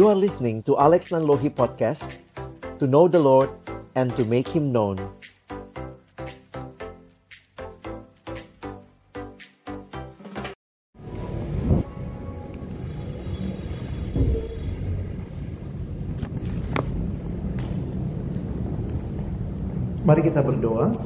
You are listening to Alex Nanlohi Podcast To know the Lord and to make Him known Mari kita berdoa.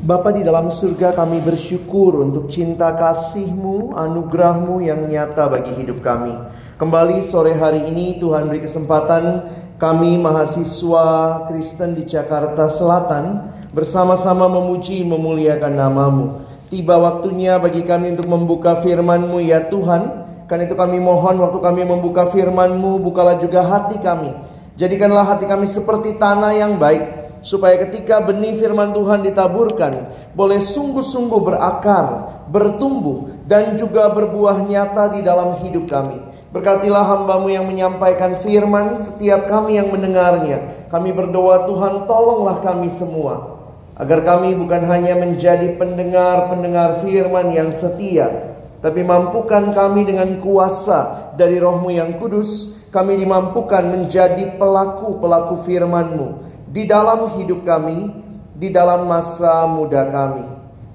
Bapa di dalam surga kami bersyukur untuk cinta kasih-Mu, anugerah-Mu yang nyata bagi hidup kami. Kembali sore hari ini Tuhan beri kesempatan kami mahasiswa Kristen di Jakarta Selatan bersama-sama memuji memuliakan namamu. Tiba waktunya bagi kami untuk membuka firman-Mu ya Tuhan. Karena itu kami mohon waktu kami membuka firman-Mu, bukalah juga hati kami Jadikanlah hati kami seperti tanah yang baik supaya ketika benih firman Tuhan ditaburkan boleh sungguh-sungguh berakar, bertumbuh dan juga berbuah nyata di dalam hidup kami. Berkatilah hambamu yang menyampaikan firman setiap kami yang mendengarnya. Kami berdoa Tuhan tolonglah kami semua. Agar kami bukan hanya menjadi pendengar-pendengar firman yang setia. Tapi mampukan kami dengan kuasa dari rohmu yang kudus kami dimampukan menjadi pelaku-pelaku firman-Mu di dalam hidup kami, di dalam masa muda kami.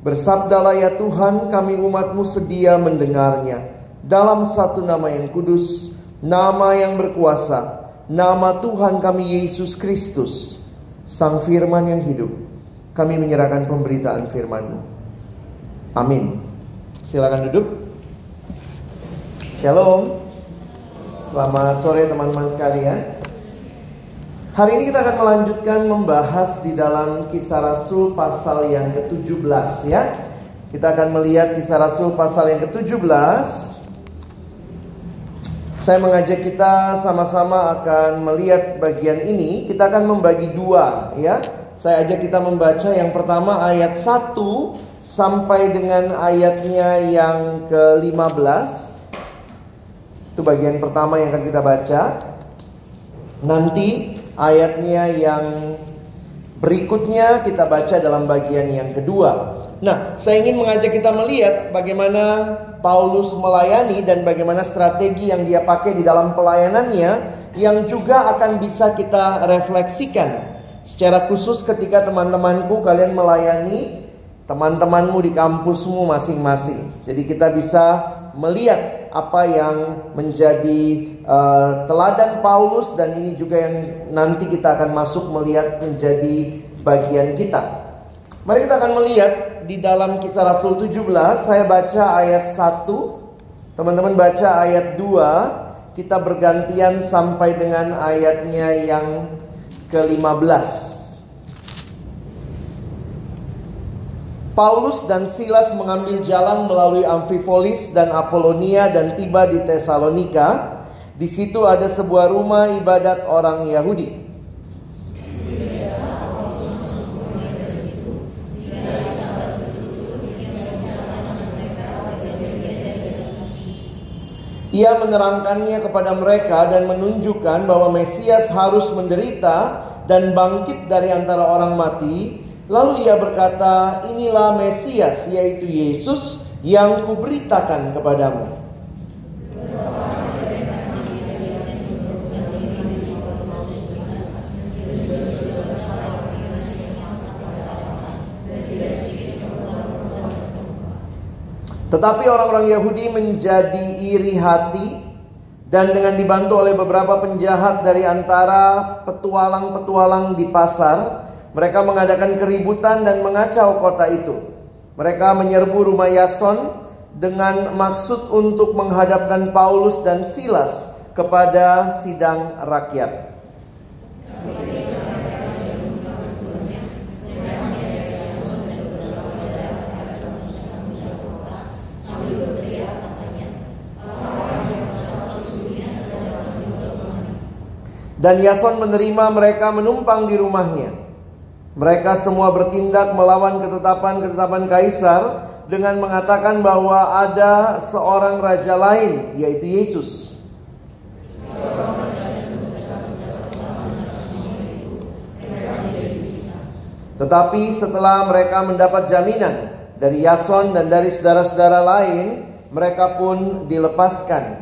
Bersabdalah ya Tuhan, kami umat-Mu sedia mendengarnya. Dalam satu nama yang kudus, nama yang berkuasa, nama Tuhan kami Yesus Kristus, Sang Firman yang hidup. Kami menyerahkan pemberitaan firman-Mu. Amin. Silakan duduk. Shalom. Selamat sore teman-teman sekalian. Hari ini kita akan melanjutkan membahas di dalam kisah Rasul pasal yang ke-17 ya. Kita akan melihat kisah Rasul pasal yang ke-17. Saya mengajak kita sama-sama akan melihat bagian ini. Kita akan membagi dua ya. Saya ajak kita membaca yang pertama ayat 1 sampai dengan ayatnya yang ke-15. Itu bagian pertama yang akan kita baca. Nanti ayatnya yang berikutnya kita baca dalam bagian yang kedua. Nah, saya ingin mengajak kita melihat bagaimana Paulus melayani dan bagaimana strategi yang dia pakai di dalam pelayanannya yang juga akan bisa kita refleksikan secara khusus ketika teman-temanku kalian melayani teman-temanmu di kampusmu masing-masing. Jadi kita bisa melihat apa yang menjadi uh, teladan Paulus dan ini juga yang nanti kita akan masuk melihat menjadi bagian kita. Mari kita akan melihat di dalam kisah Rasul 17 saya baca ayat 1, teman-teman baca ayat 2, kita bergantian sampai dengan ayatnya yang ke-15. Paulus dan Silas mengambil jalan melalui Amphipolis dan Apolonia dan tiba di Tesalonika. Di situ ada sebuah rumah ibadat orang Yahudi. Ia menerangkannya kepada mereka dan menunjukkan bahwa Mesias harus menderita dan bangkit dari antara orang mati Lalu ia berkata, inilah Mesias yaitu Yesus yang kuberitakan kepadamu. Tetapi orang-orang Yahudi menjadi iri hati dan dengan dibantu oleh beberapa penjahat dari antara petualang-petualang di pasar, mereka mengadakan keributan dan mengacau kota itu. Mereka menyerbu rumah Yason dengan maksud untuk menghadapkan Paulus dan Silas kepada sidang rakyat. Dan Yason menerima mereka menumpang di rumahnya. Mereka semua bertindak melawan ketetapan-ketetapan kaisar dengan mengatakan bahwa ada seorang raja lain yaitu Yesus. Tetapi setelah mereka mendapat jaminan dari Yason dan dari saudara-saudara lain, mereka pun dilepaskan.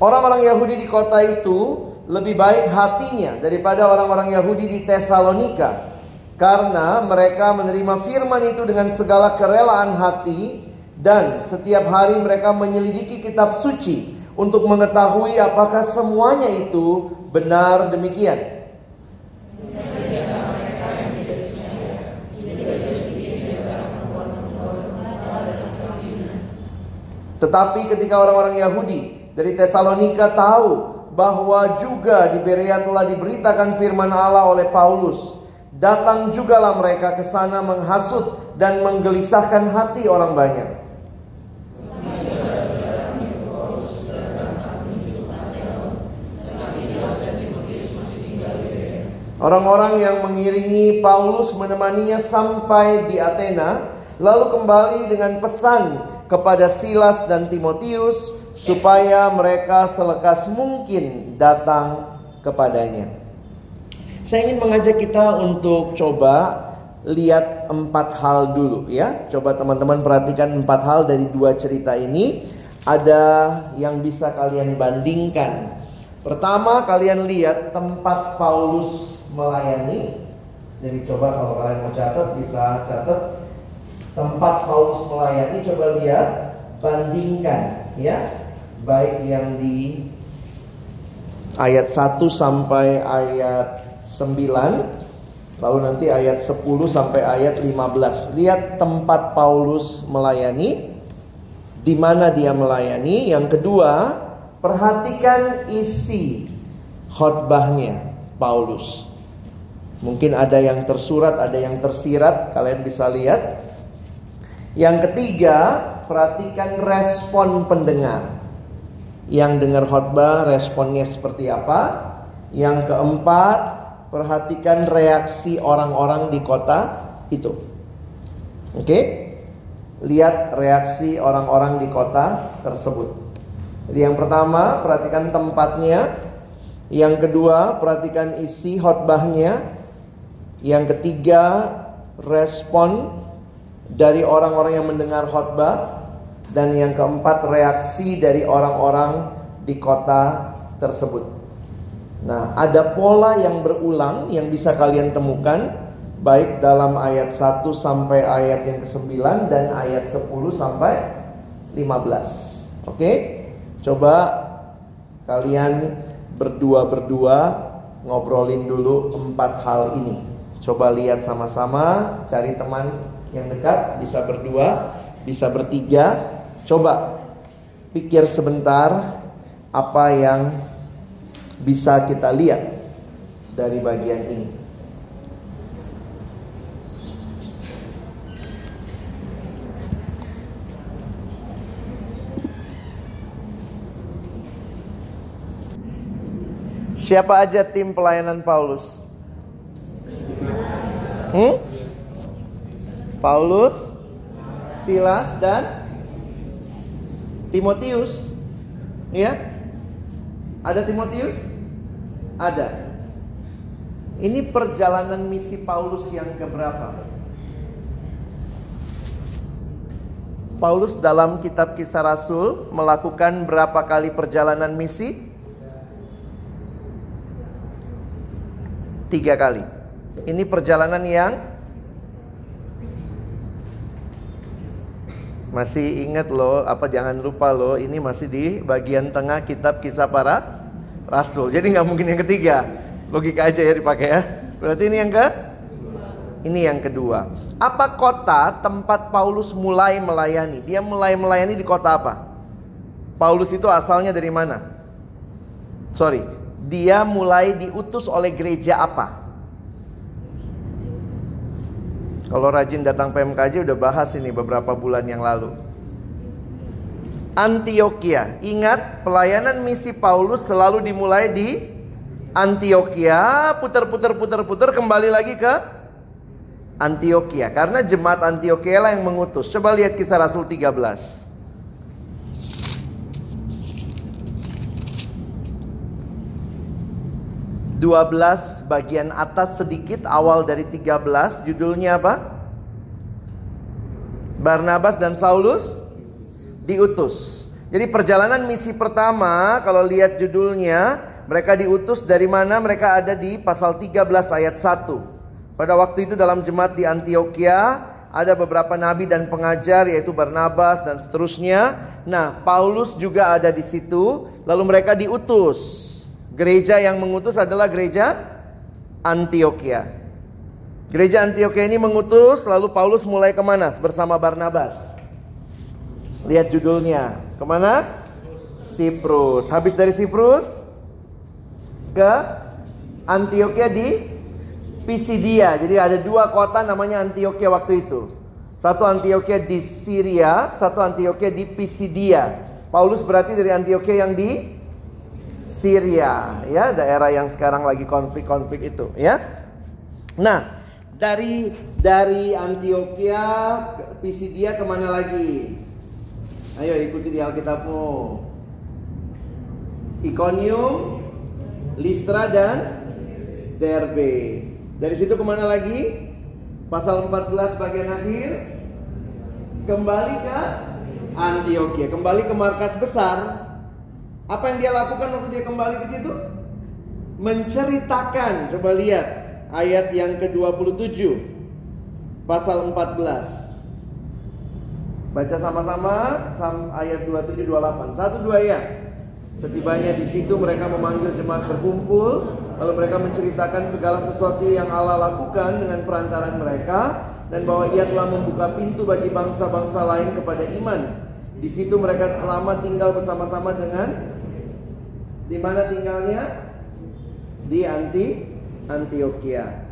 Orang-orang Yahudi di kota itu lebih baik hatinya daripada orang-orang Yahudi di Tesalonika. Karena mereka menerima firman itu dengan segala kerelaan hati dan setiap hari mereka menyelidiki kitab suci untuk mengetahui apakah semuanya itu benar demikian. Tetapi ketika orang-orang Yahudi dari Tesalonika tahu bahwa juga di Berea telah diberitakan firman Allah oleh Paulus, datang jugalah mereka ke sana menghasut dan menggelisahkan hati orang banyak. Orang-orang yang mengiringi Paulus menemaninya sampai di Athena, lalu kembali dengan pesan kepada Silas dan Timotius supaya mereka selekas mungkin datang kepadanya. Saya ingin mengajak kita untuk coba lihat empat hal dulu ya. Coba teman-teman perhatikan empat hal dari dua cerita ini. Ada yang bisa kalian bandingkan. Pertama kalian lihat tempat Paulus melayani. Jadi coba kalau kalian mau catat bisa catat tempat Paulus melayani coba lihat bandingkan ya baik yang di ayat 1 sampai ayat 9 lalu nanti ayat 10 sampai ayat 15 lihat tempat Paulus melayani di mana dia melayani yang kedua perhatikan isi khotbahnya Paulus Mungkin ada yang tersurat, ada yang tersirat, kalian bisa lihat. Yang ketiga, perhatikan respon pendengar. Yang dengar khotbah responnya seperti apa? Yang keempat, perhatikan reaksi orang-orang di kota itu. Oke? Lihat reaksi orang-orang di kota tersebut. Jadi yang pertama, perhatikan tempatnya. Yang kedua, perhatikan isi khotbahnya. Yang ketiga, respon dari orang-orang yang mendengar khotbah dan yang keempat reaksi dari orang-orang di kota tersebut. Nah, ada pola yang berulang yang bisa kalian temukan baik dalam ayat 1 sampai ayat yang ke-9 dan ayat 10 sampai 15. Oke? Coba kalian berdua-berdua ngobrolin dulu empat hal ini. Coba lihat sama-sama, cari teman yang dekat, bisa berdua, bisa bertiga. Coba pikir sebentar apa yang bisa kita lihat dari bagian ini. Siapa aja tim pelayanan Paulus? Hmm? Paulus, Silas dan Timotius. Ya? Ada Timotius? Ada. Ini perjalanan misi Paulus yang keberapa? Paulus dalam kitab kisah Rasul melakukan berapa kali perjalanan misi? Tiga kali. Ini perjalanan yang masih ingat loh, apa jangan lupa loh, ini masih di bagian tengah kitab kisah para rasul. Jadi nggak mungkin yang ketiga. Logika aja ya dipakai ya. Berarti ini yang ke ini yang kedua. Apa kota tempat Paulus mulai melayani? Dia mulai melayani di kota apa? Paulus itu asalnya dari mana? Sorry, dia mulai diutus oleh gereja apa? Kalau rajin datang PMKJ udah bahas ini beberapa bulan yang lalu. Antioquia. Ingat pelayanan misi Paulus selalu dimulai di Antioquia, putar-putar putar-putar kembali lagi ke Antioquia karena jemaat Antioquia lah yang mengutus. Coba lihat kisah Rasul 13. 12 bagian atas sedikit awal dari 13 judulnya apa? Barnabas dan Saulus diutus. Jadi perjalanan misi pertama kalau lihat judulnya mereka diutus dari mana? Mereka ada di pasal 13 ayat 1. Pada waktu itu dalam jemaat di Antioquia ada beberapa nabi dan pengajar yaitu Barnabas dan seterusnya. Nah, Paulus juga ada di situ. Lalu mereka diutus. Gereja yang mengutus adalah gereja Antioquia. Gereja Antioquia ini mengutus, lalu Paulus mulai ke mana bersama Barnabas? Lihat judulnya, ke mana? Siprus. Habis dari Siprus, ke Antioquia di Pisidia. Jadi ada dua kota namanya Antioquia waktu itu. Satu Antioquia di Syria, satu Antioquia di Pisidia. Paulus berarti dari Antioquia yang di Syria, ya, daerah yang sekarang lagi konflik-konflik itu, ya. Nah, dari dari Antioquia Pisidia ke mana lagi? Ayo ikuti di Alkitabmu. Iconium, Listra dan Derbe. Dari situ ke mana lagi? Pasal 14 bagian akhir. Kembali ke Antioquia. Kembali ke markas besar. Apa yang dia lakukan waktu dia kembali ke situ? Menceritakan. Coba lihat ayat yang ke-27. Pasal 14. Baca sama-sama ayat 27 28. Satu dua ya. Setibanya di situ mereka memanggil jemaat berkumpul, lalu mereka menceritakan segala sesuatu yang Allah lakukan dengan perantaran mereka dan bahwa Ia telah membuka pintu bagi bangsa-bangsa lain kepada iman. Di situ mereka lama tinggal bersama-sama dengan di mana tinggalnya? Di Anti Antioquia.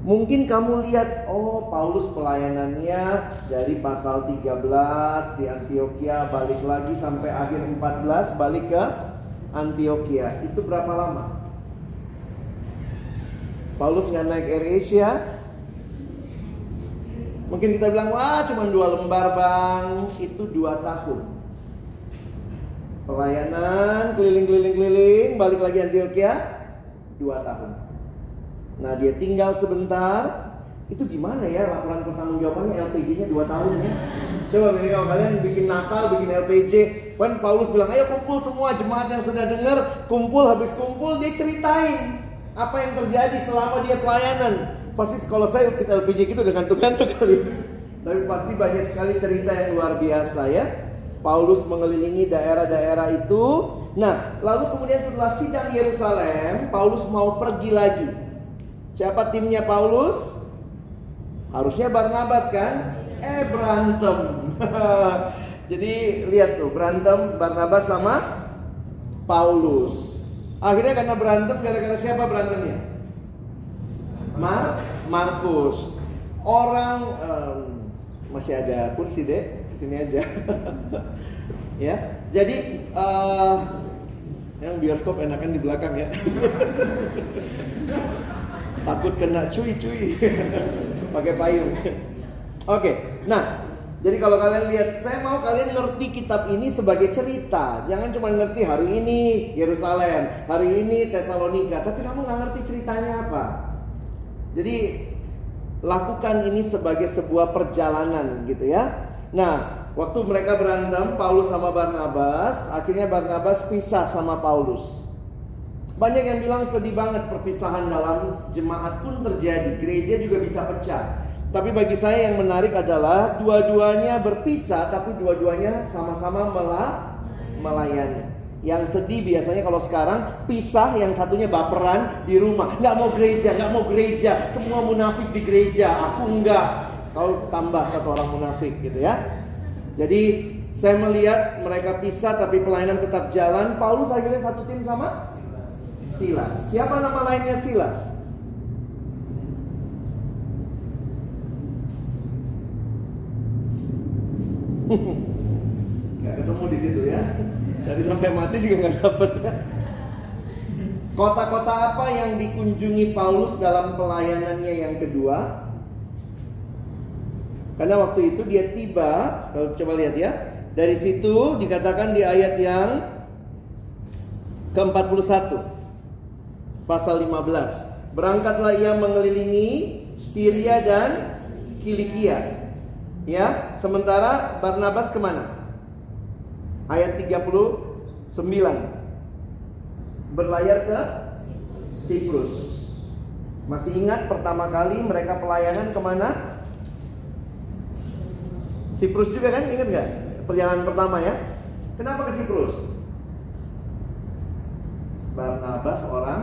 Mungkin kamu lihat, oh Paulus pelayanannya dari pasal 13 di Antioquia balik lagi sampai akhir 14 balik ke Antioquia. Itu berapa lama? Paulus nggak naik Air Asia. Mungkin kita bilang, wah cuma dua lembar bang. Itu dua tahun. Pelayanan keliling-keliling-keliling balik lagi Antioquia dua tahun. Nah dia tinggal sebentar. Itu gimana ya laporan pertanggungjawabannya? LPG-nya 2 tahun ya. Coba kalau kalian bikin Natal bikin LPG kan Paulus bilang ayo kumpul semua jemaat yang sudah dengar kumpul habis kumpul dia ceritain apa yang terjadi selama dia pelayanan. Pasti kalau saya ikut LPG itu dengan tuh kali. Tapi pasti banyak sekali cerita yang luar biasa ya Paulus mengelilingi daerah-daerah itu nah lalu kemudian setelah sidang Yerusalem Paulus mau pergi lagi Siapa timnya Paulus? Harusnya Barnabas kan? Eh berantem. Jadi lihat tuh berantem Barnabas sama Paulus. Akhirnya karena berantem gara-gara siapa berantemnya? Mar Markus. Orang um, masih ada kursi deh, sini aja. ya. Jadi uh, yang bioskop enakan di belakang ya. takut kena cuy-cuy pakai payung. Oke, okay, nah jadi kalau kalian lihat, saya mau kalian ngerti kitab ini sebagai cerita. Jangan cuma ngerti hari ini Yerusalem, hari ini Tesalonika, tapi kamu nggak ngerti ceritanya apa. Jadi lakukan ini sebagai sebuah perjalanan gitu ya. Nah, waktu mereka berantem Paulus sama Barnabas, akhirnya Barnabas pisah sama Paulus. Banyak yang bilang sedih banget perpisahan dalam jemaat pun terjadi. Gereja juga bisa pecah. Tapi bagi saya yang menarik adalah dua-duanya berpisah tapi dua-duanya sama-sama melayani. Yang sedih biasanya kalau sekarang pisah yang satunya baperan di rumah. Nggak mau gereja, nggak mau gereja. Semua munafik di gereja, aku enggak. Kau tambah satu orang munafik gitu ya. Jadi saya melihat mereka pisah tapi pelayanan tetap jalan. Paulus akhirnya satu tim sama Silas. Siapa nama lainnya Silas? Gak ketemu di situ ya. Cari sampai mati juga nggak dapet ya. Kota-kota apa yang dikunjungi Paulus dalam pelayanannya yang kedua? Karena waktu itu dia tiba, kalau coba lihat ya, dari situ dikatakan di ayat yang ke-41 pasal 15. Berangkatlah ia mengelilingi Syria dan Kilikia. Ya, sementara Barnabas ke mana? ayat 39. Berlayar ke Siprus. Masih ingat pertama kali mereka pelayanan ke mana? Siprus juga kan? Ingat nggak? Perjalanan pertama ya. Kenapa ke Siprus? Barnabas orang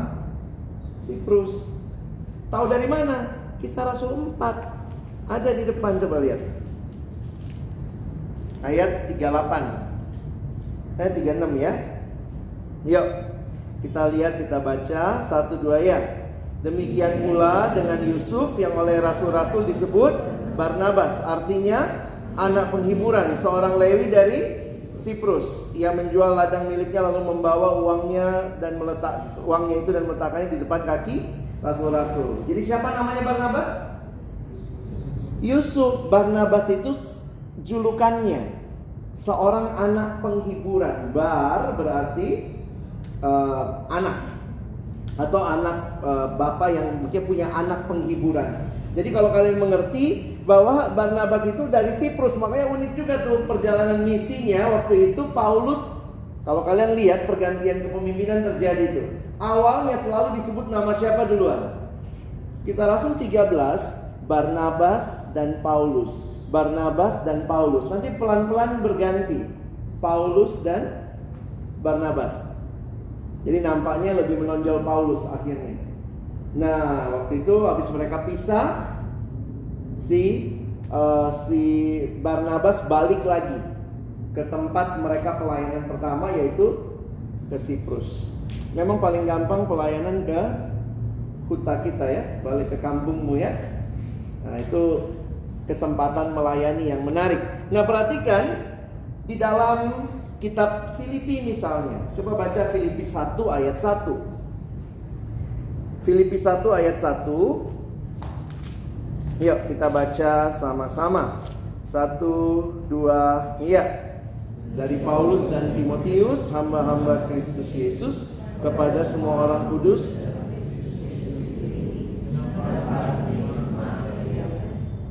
Siprus. Tahu dari mana? Kisah Rasul 4. Ada di depan coba lihat. Ayat 38. Ayat 36 ya. Yuk. Kita lihat kita baca satu dua ya. Demikian pula dengan Yusuf yang oleh rasul-rasul disebut Barnabas, artinya anak penghiburan, seorang Lewi dari Siprus. Ia menjual ladang miliknya lalu membawa uangnya dan meletak uangnya itu dan meletakkannya di depan kaki rasul-rasul. Jadi siapa namanya Barnabas? Yusuf Barnabas itu julukannya seorang anak penghiburan. Bar berarti uh, anak atau anak uh, bapak yang mungkin punya anak penghiburan. Jadi kalau kalian mengerti bahwa Barnabas itu dari Siprus, makanya unik juga tuh perjalanan misinya waktu itu Paulus kalau kalian lihat pergantian kepemimpinan terjadi itu. Awalnya selalu disebut nama siapa duluan? Kisah Rasul 13, Barnabas dan Paulus. Barnabas dan Paulus. Nanti pelan-pelan berganti. Paulus dan Barnabas. Jadi nampaknya lebih menonjol Paulus akhirnya. Nah, waktu itu habis mereka pisah, si uh, si Barnabas balik lagi ke tempat mereka pelayanan pertama yaitu ke Siprus. Memang paling gampang pelayanan ke huta kita ya, balik ke kampungmu ya. Nah, itu kesempatan melayani yang menarik. Nah, perhatikan di dalam kitab Filipi misalnya. Coba baca Filipi 1 ayat 1. Filipi 1 ayat 1. Yuk kita baca sama-sama. Satu, dua, iya. Dari Paulus dan Timotius, hamba-hamba Kristus Yesus, kepada semua orang kudus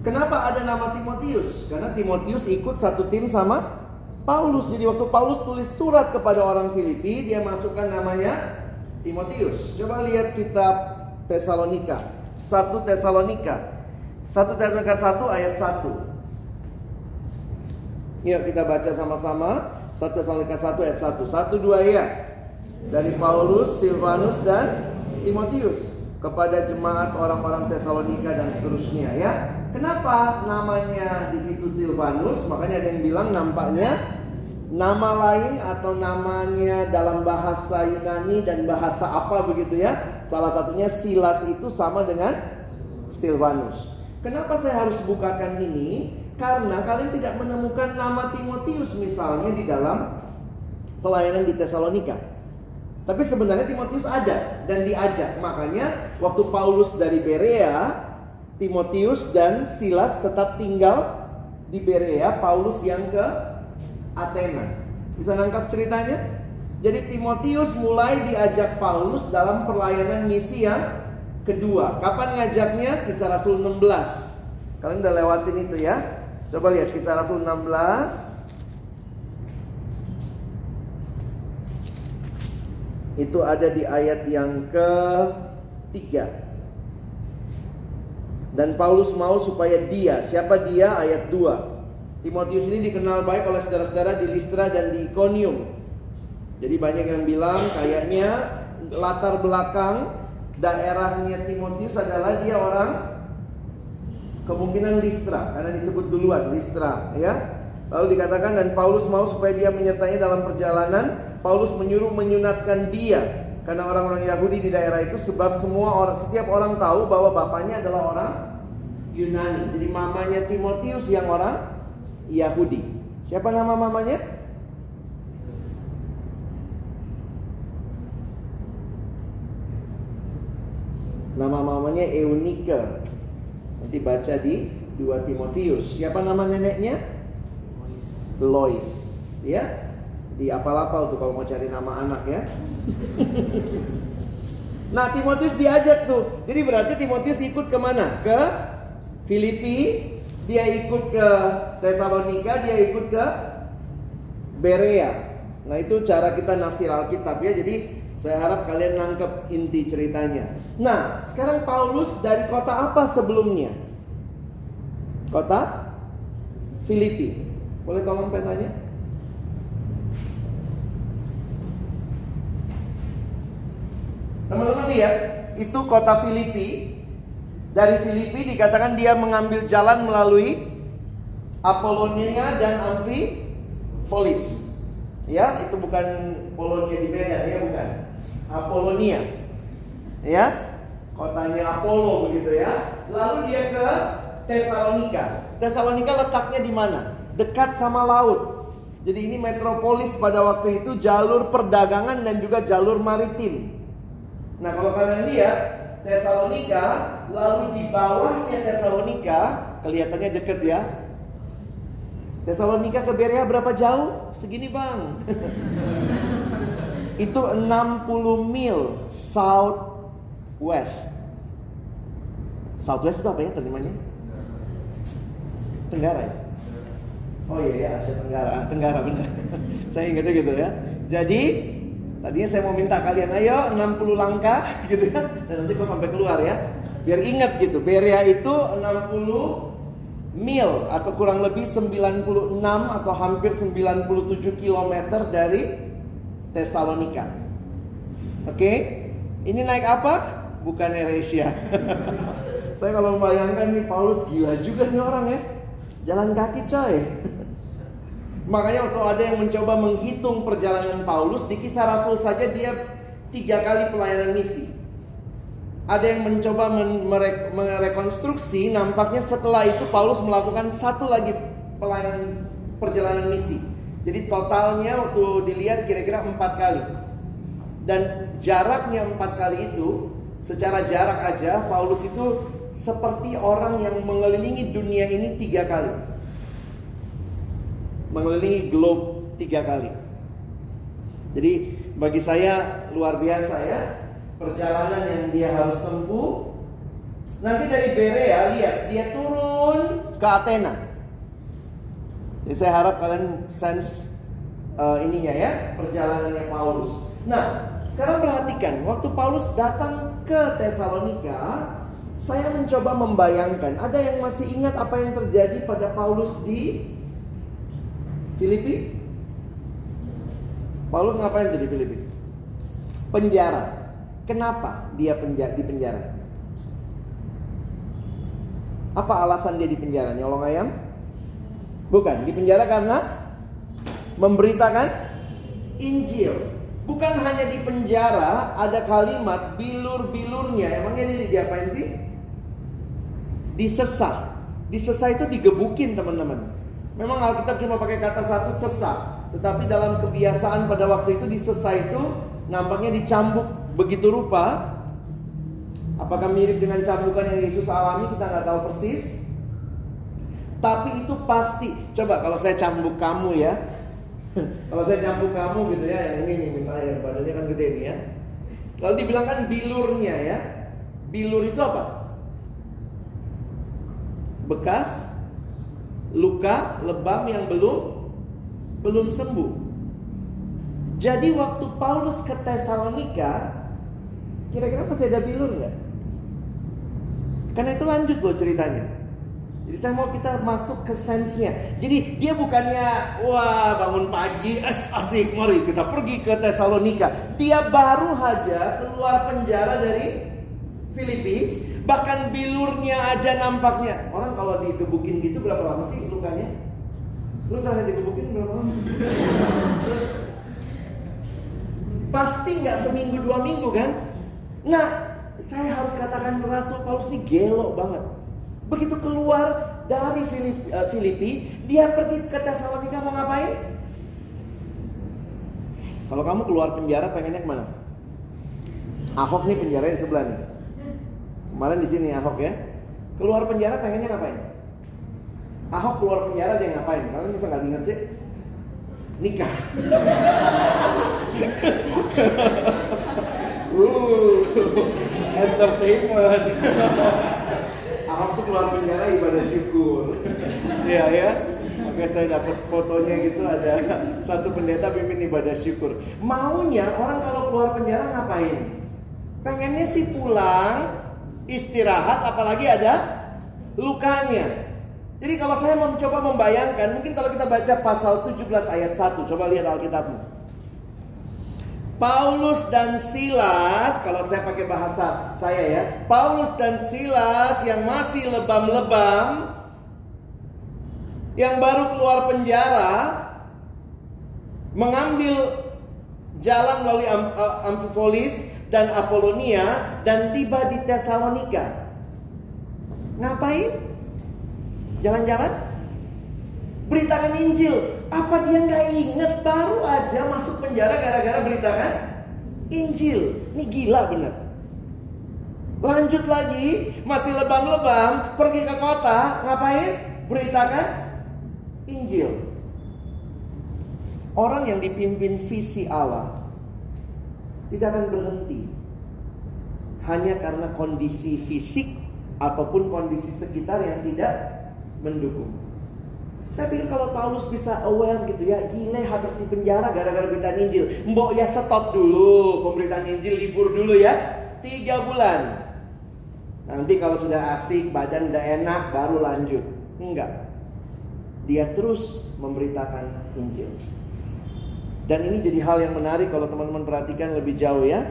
Kenapa ada nama Timotius? Karena Timotius ikut satu tim sama Paulus. Jadi waktu Paulus tulis surat kepada orang Filipi, dia masukkan namanya Timotius. Coba lihat kitab Tesalonika. 1 Tesalonika. 1 Tesalonika 1 ayat 1. Yuk kita baca sama-sama. 1 Tesalonika 1 ayat 1. 1 2 ya. Dari Paulus, Silvanus dan Timotius kepada jemaat orang-orang Tesalonika dan seterusnya ya. Kenapa namanya di situ Silvanus? Makanya ada yang bilang nampaknya nama lain atau namanya dalam bahasa Yunani dan bahasa apa begitu ya. Salah satunya Silas itu sama dengan Silvanus. Kenapa saya harus bukakan ini? Karena kalian tidak menemukan nama Timotius misalnya di dalam pelayanan di Tesalonika. Tapi sebenarnya Timotius ada dan diajak. Makanya waktu Paulus dari Berea, Timotius dan Silas tetap tinggal di Berea, Paulus yang ke Athena. Bisa nangkap ceritanya? Jadi Timotius mulai diajak Paulus dalam perlayanan misi yang kedua. Kapan ngajaknya? Kisah Rasul 16. Kalian udah lewatin itu ya. Coba lihat kisah Rasul 16. Itu ada di ayat yang ketiga. Dan Paulus mau supaya dia, siapa dia? Ayat 2 Timotius ini dikenal baik oleh saudara-saudara di Listra dan di Iconium. Jadi banyak yang bilang kayaknya latar belakang daerahnya Timotius adalah dia orang kemungkinan Listra karena disebut duluan Listra ya. Lalu dikatakan dan Paulus mau supaya dia menyertai dalam perjalanan, Paulus menyuruh menyunatkan dia karena orang-orang Yahudi di daerah itu sebab semua orang setiap orang tahu bahwa bapaknya adalah orang Yunani. Jadi mamanya Timotius yang orang Yahudi. Siapa nama mamanya? Nama mamanya Eunike. Nanti baca di 2 Timotius. Siapa nama neneknya? Lois. Ya. Di apal-apal tuh kalau mau cari nama anak ya. nah Timotius diajak tuh. Jadi berarti Timotius ikut ke mana? Ke Filipi, dia ikut ke Tesalonika, dia ikut ke Berea. Nah itu cara kita nafsir Alkitab ya. Jadi saya harap kalian nangkep inti ceritanya. Nah sekarang Paulus dari kota apa sebelumnya? Kota Filipi. Boleh tolong petanya? Teman-teman lihat, itu kota Filipi. Dari Filipi dikatakan dia mengambil jalan melalui Apolonia dan Amphipolis. Ya, itu bukan Polonia di Medan ya, bukan. Apolonia. Ya, kotanya Apollo begitu ya. Lalu dia ke Tesalonika. Tesalonika letaknya di mana? Dekat sama laut. Jadi ini metropolis pada waktu itu jalur perdagangan dan juga jalur maritim. Nah, kalau kalian lihat Tesalonika, lalu di bawahnya Tesalonika, kelihatannya deket ya. Tesalonika ke Berea berapa jauh? Segini bang. itu 60 mil south west. South west itu apa ya terjemahnya? Tenggara ya? Oh iya ya Asia Tenggara, ah, Tenggara benar. saya ingatnya gitu ya. Jadi tadinya saya mau minta kalian ayo 60 langkah gitu ya. Dan nanti kok sampai keluar ya. Biar ingat gitu. Berea itu 60 mil atau kurang lebih 96 atau hampir 97 km dari Tesalonika. Oke? Ini naik apa? Bukan AirAsia. saya kalau membayangkan nih Paulus gila juga nih orang ya. Jalan kaki coy. Makanya waktu ada yang mencoba menghitung perjalanan Paulus di kisah Rasul saja dia tiga kali pelayanan misi. Ada yang mencoba merekonstruksi, nampaknya setelah itu Paulus melakukan satu lagi pelayanan perjalanan misi. Jadi totalnya waktu dilihat kira-kira empat kali. Dan jaraknya empat kali itu, secara jarak aja Paulus itu seperti orang yang mengelilingi dunia ini tiga kali mengelilingi globe tiga kali. Jadi bagi saya luar biasa ya perjalanan yang dia harus tempuh. Nanti dari Berea lihat dia turun ke Athena. Jadi saya harap kalian sense uh, ininya ya perjalanannya Paulus. Nah sekarang perhatikan waktu Paulus datang ke Tesalonika, saya mencoba membayangkan ada yang masih ingat apa yang terjadi pada Paulus di Filipi? Paulus ngapain tuh di Filipi? Penjara. Kenapa dia penjara, di penjara? Apa alasan dia di penjara? Nyolong ayam? Bukan, di penjara karena memberitakan Injil. Bukan hanya di penjara ada kalimat bilur-bilurnya. Emangnya ini diapain sih? Disesah. Disesah itu digebukin teman-teman. Memang Alkitab cuma pakai kata satu sesak, tetapi dalam kebiasaan pada waktu itu di sesah itu nampaknya dicambuk begitu rupa. Apakah mirip dengan cambukan yang Yesus alami kita nggak tahu persis. Tapi itu pasti. Coba kalau saya cambuk kamu ya. kalau saya cambuk kamu gitu ya, yang ini misalnya badannya kan gede nih ya. Lalu dibilang kan bilurnya ya. Bilur itu apa? Bekas luka lebam yang belum belum sembuh. Jadi waktu Paulus ke Tesalonika, kira-kira masih ada bilur nggak? Karena itu lanjut loh ceritanya. Jadi saya mau kita masuk ke sensenya. Jadi dia bukannya wah bangun pagi es asik mari kita pergi ke Tesalonika. Dia baru aja keluar penjara dari Filipi Bahkan bilurnya aja nampaknya. Orang kalau digebukin gitu berapa lama sih lukanya? Lu terakhir digebukin berapa lama? Pasti nggak seminggu dua minggu kan? Nah, saya harus katakan Rasul Paulus ini gelo banget. Begitu keluar dari Filipi, uh, Filipi dia pergi ke Tesalonika mau ngapain? Kalau kamu keluar penjara pengennya ke mana? Ahok nih penjara di sebelah nih. Kemarin di sini Ahok ya. Keluar penjara pengennya ngapain? Ahok keluar penjara dia ngapain? Kalian bisa nggak ingat sih? Nikah. uh, entertainment. Ahok tuh keluar penjara ibadah syukur. Iya ya. Oke, saya dapat fotonya gitu ada satu pendeta pimpin ibadah syukur. Maunya orang kalau keluar penjara ngapain? Pengennya sih pulang, istirahat, apalagi ada lukanya. Jadi kalau saya mencoba membayangkan, mungkin kalau kita baca pasal 17 ayat 1, coba lihat Alkitabmu. Paulus dan Silas, kalau saya pakai bahasa saya ya, Paulus dan Silas yang masih lebam-lebam, yang baru keluar penjara, mengambil jalan melalui Amphipolis dan Apolonia dan tiba di Tesalonika. Ngapain? Jalan-jalan? Beritakan Injil. Apa dia nggak inget baru aja masuk penjara gara-gara beritakan Injil? Ini gila bener. Lanjut lagi, masih lebam-lebam, pergi ke kota, ngapain? Beritakan Injil. Orang yang dipimpin visi Allah tidak akan berhenti hanya karena kondisi fisik ataupun kondisi sekitar yang tidak mendukung. Saya pikir kalau Paulus bisa aware gitu ya, gile habis di penjara gara-gara berita Injil. Mbok ya stop dulu pemberitaan Injil, libur dulu ya. Tiga bulan. Nanti kalau sudah asik, badan udah enak, baru lanjut. Enggak. Dia terus memberitakan Injil. Dan ini jadi hal yang menarik kalau teman-teman perhatikan lebih jauh ya.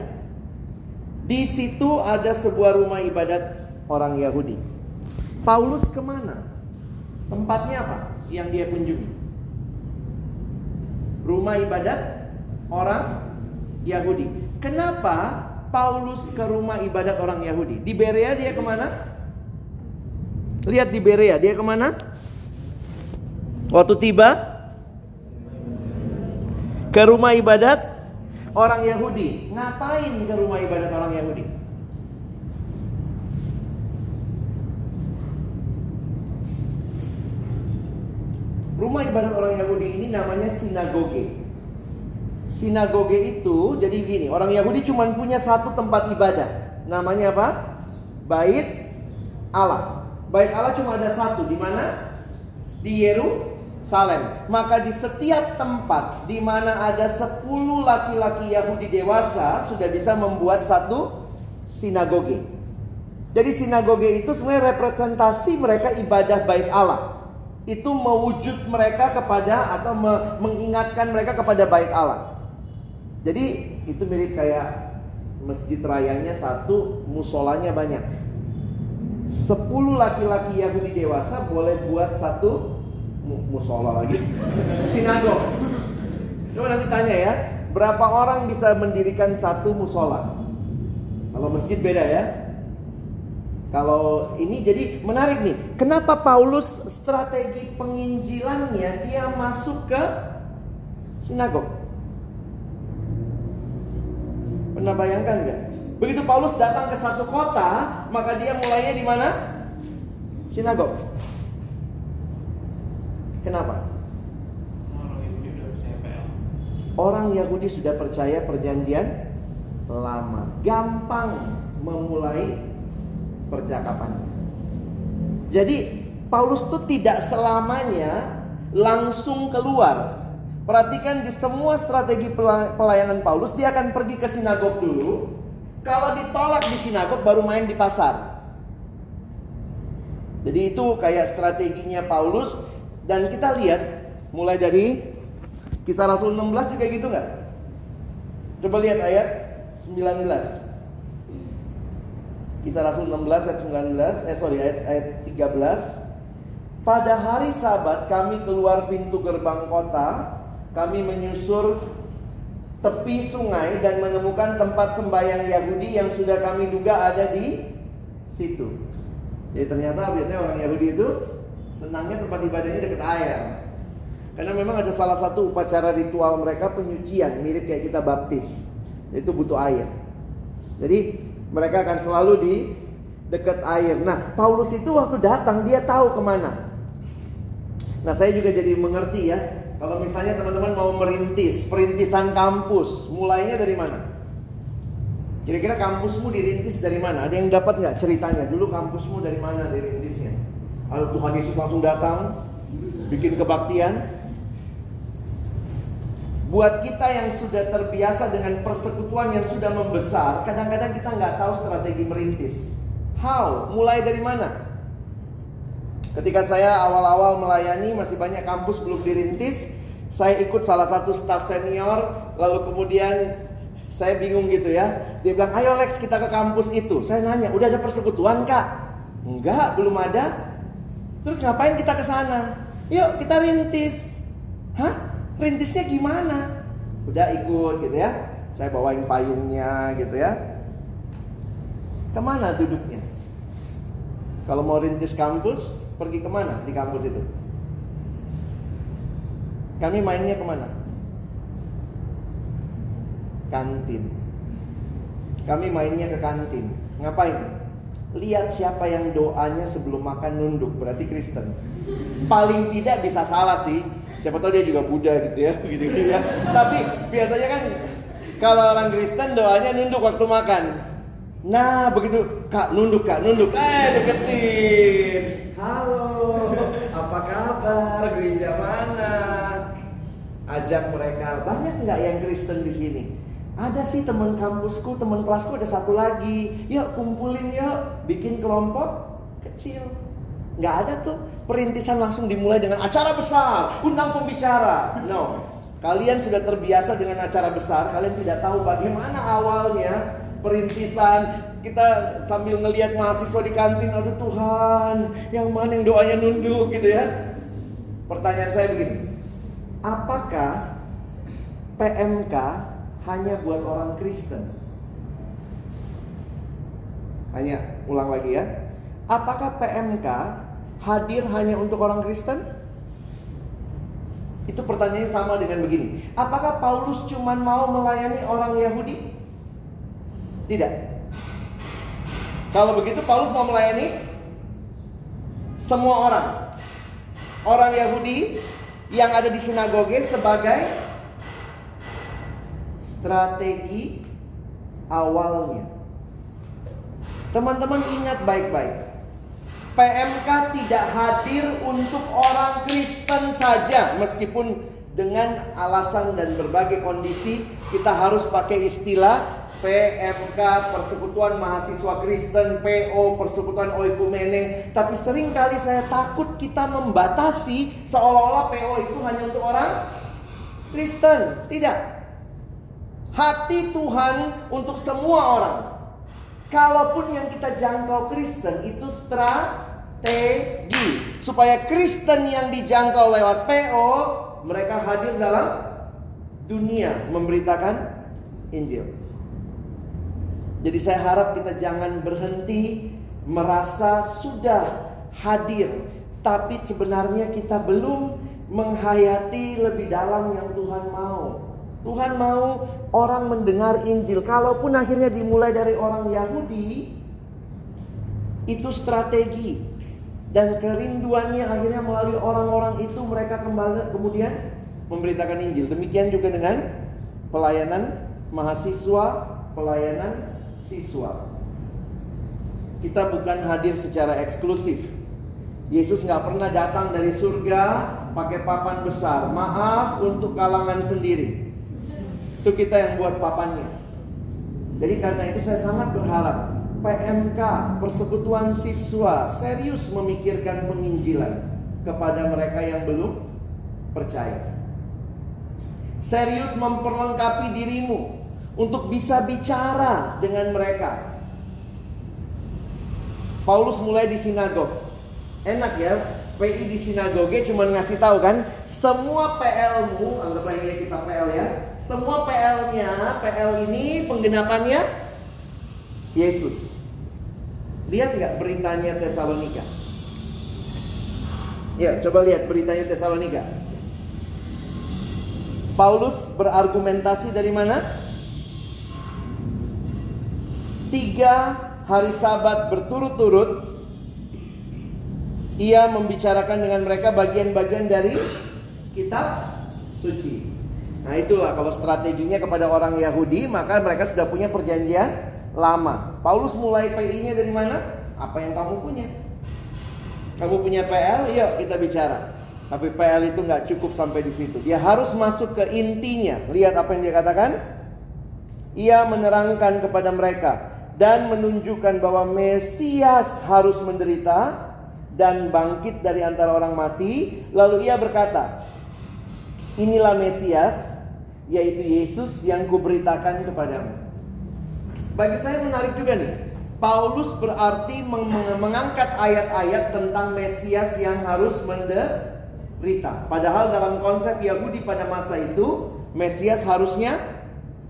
Di situ ada sebuah rumah ibadat orang Yahudi. Paulus ke mana? Tempatnya apa? Yang dia kunjungi. Rumah ibadat orang Yahudi. Kenapa Paulus ke rumah ibadat orang Yahudi? Di Berea dia ke mana? Lihat di Berea dia ke mana? Waktu tiba ke rumah ibadat orang Yahudi. Ngapain ke rumah ibadat orang Yahudi? Rumah ibadat orang Yahudi ini namanya sinagoge. Sinagoge itu jadi gini, orang Yahudi cuma punya satu tempat ibadah. Namanya apa? Bait Allah. Bait Allah cuma ada satu, di mana? Di Yerusalem. Maka di setiap tempat di mana ada 10 laki-laki Yahudi dewasa sudah bisa membuat satu sinagoge. Jadi sinagoge itu sebenarnya representasi mereka ibadah bait Allah itu mewujud mereka kepada atau me mengingatkan mereka kepada bait Allah. Jadi itu mirip kayak masjid rayanya satu, musolanya banyak. Sepuluh laki-laki Yahudi dewasa boleh buat satu musola lagi, sinagog. Coba nanti tanya ya, berapa orang bisa mendirikan satu musola? Kalau masjid beda ya, kalau ini jadi menarik nih. Kenapa Paulus strategi penginjilannya dia masuk ke sinagog? Pernah bayangkan nggak? Begitu Paulus datang ke satu kota, maka dia mulainya di mana? Sinagog. Kenapa? Orang Yahudi sudah percaya perjanjian lama. Gampang memulai percakapan. Jadi Paulus tuh tidak selamanya langsung keluar. Perhatikan di semua strategi pelayanan Paulus dia akan pergi ke sinagog dulu. Kalau ditolak di sinagog baru main di pasar. Jadi itu kayak strateginya Paulus dan kita lihat mulai dari kisah Rasul 16 juga gitu nggak? Coba lihat ayat 19. Kisah Rasul 16 ayat 19, eh sorry ayat, ayat 13. Pada hari sabat kami keluar pintu gerbang kota, kami menyusur tepi sungai dan menemukan tempat sembahyang Yahudi yang sudah kami duga ada di situ. Jadi ternyata biasanya orang Yahudi itu senangnya tempat ibadahnya dekat air. Karena memang ada salah satu upacara ritual mereka penyucian mirip kayak kita baptis. Itu butuh air. Jadi mereka akan selalu di dekat air. Nah, Paulus itu waktu datang dia tahu ke mana. Nah, saya juga jadi mengerti ya. Kalau misalnya teman-teman mau merintis perintisan kampus, mulainya dari mana? Kira-kira kampusmu dirintis dari mana? Ada yang dapat nggak ceritanya? Dulu kampusmu dari mana dirintisnya? Kalau Tuhan Yesus langsung datang, bikin kebaktian. Buat kita yang sudah terbiasa dengan persekutuan yang sudah membesar, kadang-kadang kita nggak tahu strategi merintis. How? Mulai dari mana? Ketika saya awal-awal melayani, masih banyak kampus belum dirintis, saya ikut salah satu staff senior, lalu kemudian saya bingung gitu ya. Dia bilang, ayo Lex kita ke kampus itu. Saya nanya, udah ada persekutuan kak? Enggak, belum ada. Terus ngapain kita ke sana? Yuk kita rintis. Hah? Rintisnya gimana? Udah ikut gitu ya. Saya bawain payungnya gitu ya. Ke mana duduknya? Kalau mau rintis kampus, pergi ke mana di kampus itu? Kami mainnya ke mana? Kantin. Kami mainnya ke kantin. Ngapain? Lihat siapa yang doanya sebelum makan nunduk, berarti Kristen. Paling tidak bisa salah sih. Siapa tahu dia juga Buddha gitu ya, gitu, gitu ya. Tapi biasanya kan kalau orang Kristen doanya nunduk waktu makan. Nah, begitu Kak nunduk Kak, nunduk. Eh, deketin. Halo, apa kabar? Gereja mana? Ajak mereka. Banyak nggak yang Kristen di sini? Ada sih teman kampusku, teman kelasku ada satu lagi. Yuk kumpulin yuk, bikin kelompok kecil. Nggak ada tuh perintisan langsung dimulai dengan acara besar, undang pembicara. No. Kalian sudah terbiasa dengan acara besar, kalian tidak tahu bagaimana awalnya perintisan. Kita sambil ngelihat mahasiswa di kantin aduh Tuhan yang mana yang doanya nunduk gitu ya. Pertanyaan saya begini. Apakah PMK hanya buat orang Kristen? Hanya ulang lagi ya. Apakah PMK hadir hanya untuk orang Kristen itu pertanyaannya sama dengan begini apakah Paulus cuma mau melayani orang Yahudi tidak. Kalau begitu Paulus mau melayani semua orang. Orang Yahudi yang ada di sinagoge sebagai strategi awalnya. Teman-teman ingat baik-baik. PMK tidak hadir untuk orang Kristen saja. Meskipun dengan alasan dan berbagai kondisi kita harus pakai istilah PMK Persekutuan Mahasiswa Kristen PO Persekutuan Oikumene. Tapi sering kali saya takut kita membatasi seolah-olah PO itu hanya untuk orang Kristen. Tidak. Hati Tuhan untuk semua orang kalaupun yang kita jangkau Kristen itu strategi supaya Kristen yang dijangkau lewat PO mereka hadir dalam dunia memberitakan Injil jadi saya harap kita jangan berhenti merasa sudah hadir, tapi sebenarnya kita belum menghayati lebih dalam yang Tuhan mau. Tuhan mau orang mendengar Injil. Kalaupun akhirnya dimulai dari orang Yahudi, itu strategi dan kerinduannya akhirnya melalui orang-orang itu mereka kembali kemudian memberitakan Injil. Demikian juga dengan pelayanan mahasiswa, pelayanan siswa. Kita bukan hadir secara eksklusif. Yesus nggak pernah datang dari surga pakai papan besar. Maaf untuk kalangan sendiri. Itu kita yang buat papannya. Jadi karena itu saya sangat berharap PMK, Persekutuan Siswa, serius memikirkan penginjilan kepada mereka yang belum percaya. Serius memperlengkapi dirimu untuk bisa bicara dengan mereka. Paulus mulai di sinagog. Enak ya, PI di sinagoge cuma ngasih tahu kan, semua PL-mu, anggaplah ini kita PL ya. Semua PL-nya, PL ini penggenapannya Yesus. Lihat nggak beritanya Tesalonika? Ya, coba lihat beritanya Tesalonika. Paulus berargumentasi dari mana? tiga hari sabat berturut-turut ia membicarakan dengan mereka bagian-bagian dari kitab suci. Nah itulah kalau strateginya kepada orang Yahudi maka mereka sudah punya perjanjian lama. Paulus mulai PI-nya dari mana? Apa yang kamu punya? Kamu punya PL? Yuk kita bicara. Tapi PL itu nggak cukup sampai di situ. Dia harus masuk ke intinya. Lihat apa yang dia katakan. Ia menerangkan kepada mereka dan menunjukkan bahwa Mesias harus menderita dan bangkit dari antara orang mati. Lalu ia berkata, "Inilah Mesias, yaitu Yesus yang kuberitakan kepadamu." Bagi saya menarik juga nih. Paulus berarti mengangkat ayat-ayat tentang Mesias yang harus menderita. Padahal dalam konsep Yahudi pada masa itu, Mesias harusnya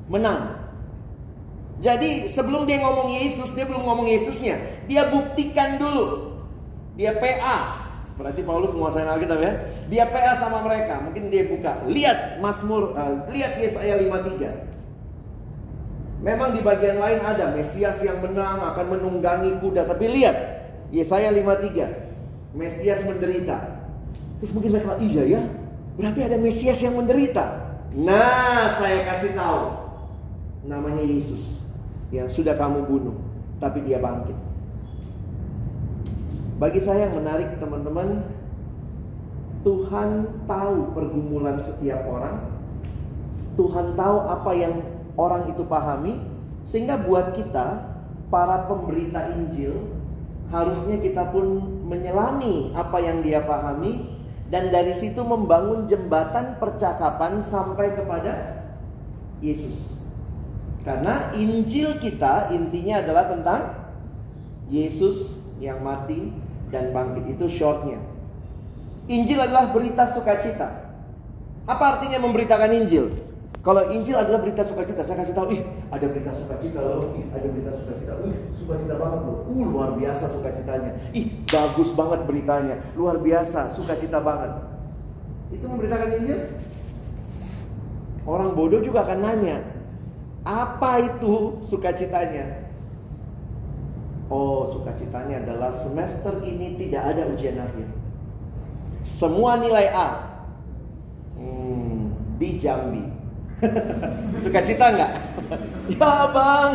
menang. Jadi sebelum dia ngomong Yesus, dia belum ngomong Yesusnya. Dia buktikan dulu. Dia PA. Berarti Paulus menguasai Alkitab ya. Dia PA sama mereka. Mungkin dia buka. Lihat Mazmur, uh, lihat Yesaya 53. Memang di bagian lain ada Mesias yang menang akan menunggangi kuda. Tapi lihat Yesaya 53. Mesias menderita. Terus mungkin mereka iya ya. Berarti ada Mesias yang menderita. Nah, saya kasih tahu. Namanya Yesus yang sudah kamu bunuh, tapi dia bangkit. Bagi saya yang menarik teman-teman, Tuhan tahu pergumulan setiap orang. Tuhan tahu apa yang orang itu pahami sehingga buat kita para pemberita Injil harusnya kita pun menyelami apa yang dia pahami dan dari situ membangun jembatan percakapan sampai kepada Yesus. Karena Injil kita intinya adalah tentang Yesus yang mati dan bangkit. Itu shortnya. Injil adalah berita sukacita. Apa artinya memberitakan Injil? Kalau Injil adalah berita sukacita, saya kasih tahu, ih ada berita sukacita loh, ih ada berita sukacita, ih sukacita banget loh, uh luar biasa sukacitanya, ih bagus banget beritanya, luar biasa sukacita banget. Itu memberitakan Injil. Orang bodoh juga akan nanya, apa itu sukacitanya? Oh, sukacitanya adalah semester ini tidak ada ujian akhir. Semua nilai A. Hmm, di Jambi. Suka cita nggak? ya bang.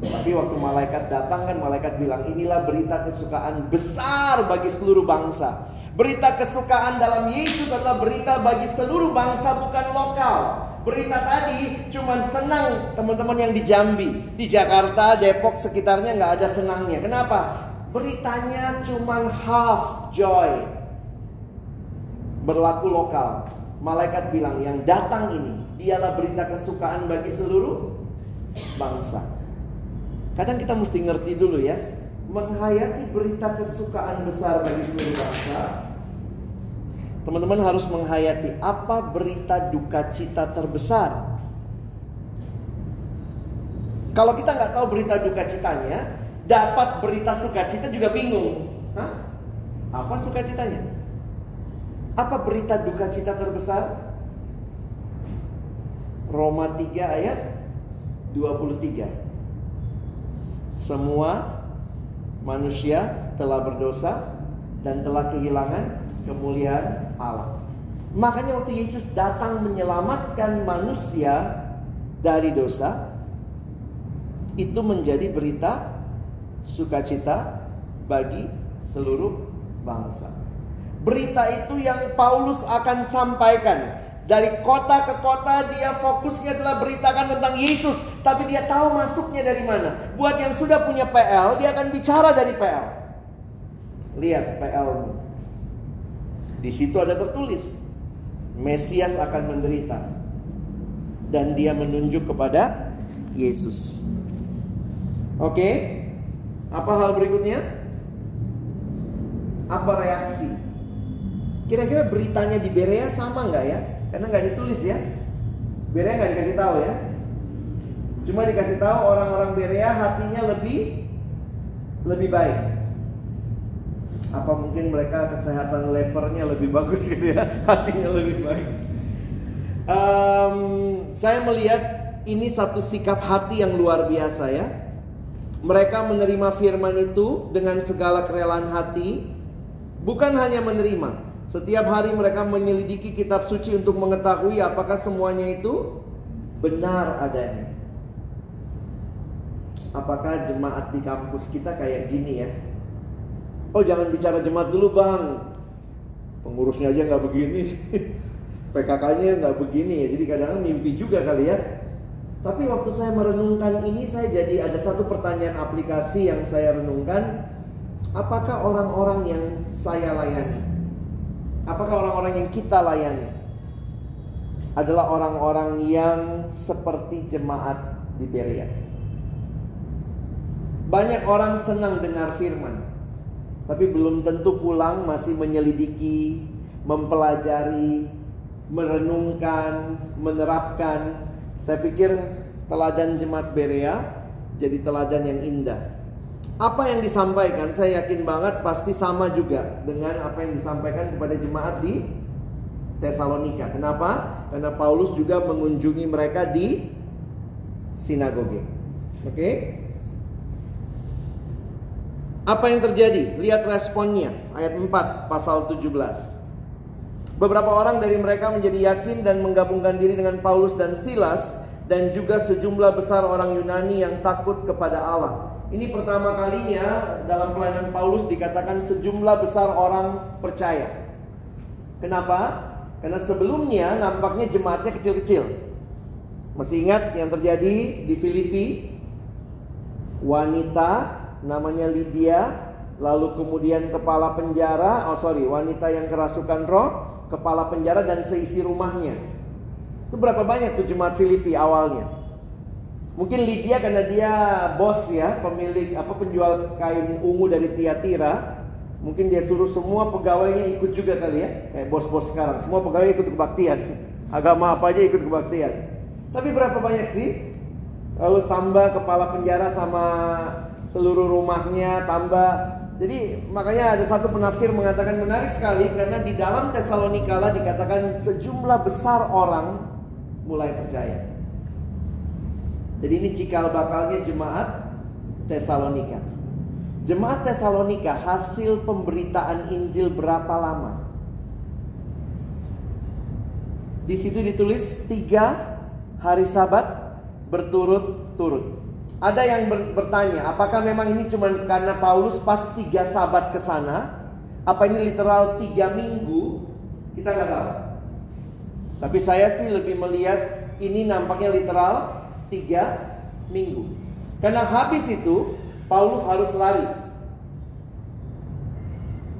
Tapi waktu malaikat datang kan malaikat bilang inilah berita kesukaan besar bagi seluruh bangsa. Berita kesukaan dalam Yesus adalah berita bagi seluruh bangsa bukan lokal. Berita tadi cuma senang teman-teman yang di Jambi, di Jakarta, Depok sekitarnya nggak ada senangnya. Kenapa? Beritanya cuma half joy. Berlaku lokal malaikat bilang yang datang ini dialah berita kesukaan bagi seluruh bangsa. Kadang kita mesti ngerti dulu ya, menghayati berita kesukaan besar bagi seluruh bangsa. Teman-teman harus menghayati apa berita duka cita terbesar. Kalau kita nggak tahu berita duka citanya, dapat berita sukacita juga bingung. Hah? Apa sukacitanya? Apa berita duka cita terbesar? Roma 3 ayat 23. Semua manusia telah berdosa dan telah kehilangan kemuliaan Allah. Makanya waktu Yesus datang menyelamatkan manusia dari dosa, itu menjadi berita sukacita bagi seluruh bangsa. Berita itu yang Paulus akan sampaikan. Dari kota ke kota dia fokusnya adalah beritakan tentang Yesus. Tapi dia tahu masuknya dari mana. Buat yang sudah punya PL, dia akan bicara dari PL. Lihat PL. Di situ ada tertulis. Mesias akan menderita. Dan dia menunjuk kepada Yesus. Oke. Apa hal berikutnya? Apa reaksi? Kira-kira beritanya di Berea sama nggak ya? Karena nggak ditulis ya. Berea nggak dikasih tahu ya. Cuma dikasih tahu orang-orang Berea hatinya lebih lebih baik. Apa mungkin mereka kesehatan levernya lebih bagus gitu ya? Hatinya lebih baik. Um, saya melihat ini satu sikap hati yang luar biasa ya. Mereka menerima firman itu dengan segala kerelaan hati, bukan hanya menerima, setiap hari mereka menyelidiki kitab suci untuk mengetahui apakah semuanya itu benar adanya. Apakah jemaat di kampus kita kayak gini ya? Oh jangan bicara jemaat dulu bang. pengurusnya aja nggak begini, PKK-nya nggak begini ya. Jadi kadang-kadang mimpi juga kali ya. Tapi waktu saya merenungkan ini saya jadi ada satu pertanyaan aplikasi yang saya renungkan. Apakah orang-orang yang saya layani? Apakah orang-orang yang kita layani? Adalah orang-orang yang seperti jemaat di Berea. Banyak orang senang dengar firman, tapi belum tentu pulang masih menyelidiki, mempelajari, merenungkan, menerapkan. Saya pikir teladan jemaat Berea jadi teladan yang indah. Apa yang disampaikan saya yakin banget pasti sama juga dengan apa yang disampaikan kepada jemaat di Tesalonika. Kenapa? Karena Paulus juga mengunjungi mereka di sinagoge. Oke? Okay? Apa yang terjadi? Lihat responnya ayat 4 pasal 17. Beberapa orang dari mereka menjadi yakin dan menggabungkan diri dengan Paulus dan Silas dan juga sejumlah besar orang Yunani yang takut kepada Allah. Ini pertama kalinya dalam pelayanan Paulus dikatakan sejumlah besar orang percaya. Kenapa? Karena sebelumnya nampaknya jemaatnya kecil-kecil. Masih ingat yang terjadi di Filipi? Wanita namanya Lydia, lalu kemudian kepala penjara, oh sorry, wanita yang kerasukan roh, kepala penjara dan seisi rumahnya. Itu berapa banyak tuh jemaat Filipi awalnya? Mungkin Lydia karena dia bos ya, pemilik apa penjual kain ungu dari Tiatira. Mungkin dia suruh semua pegawainya ikut juga kali ya, kayak bos-bos sekarang. Semua pegawai ikut kebaktian. Agama apa aja ikut kebaktian. Tapi berapa banyak sih? Lalu tambah kepala penjara sama seluruh rumahnya tambah. Jadi makanya ada satu penafsir mengatakan menarik sekali karena di dalam Tesalonika lah dikatakan sejumlah besar orang mulai percaya. Jadi ini cikal bakalnya jemaat Tesalonika. Jemaat Tesalonika hasil pemberitaan Injil berapa lama? Di situ ditulis tiga hari Sabat berturut-turut. Ada yang bertanya, apakah memang ini cuma karena Paulus pas tiga sahabat ke sana? Apa ini literal tiga minggu? Kita nggak tahu. Tapi saya sih lebih melihat ini nampaknya literal tiga minggu. Karena habis itu Paulus harus lari.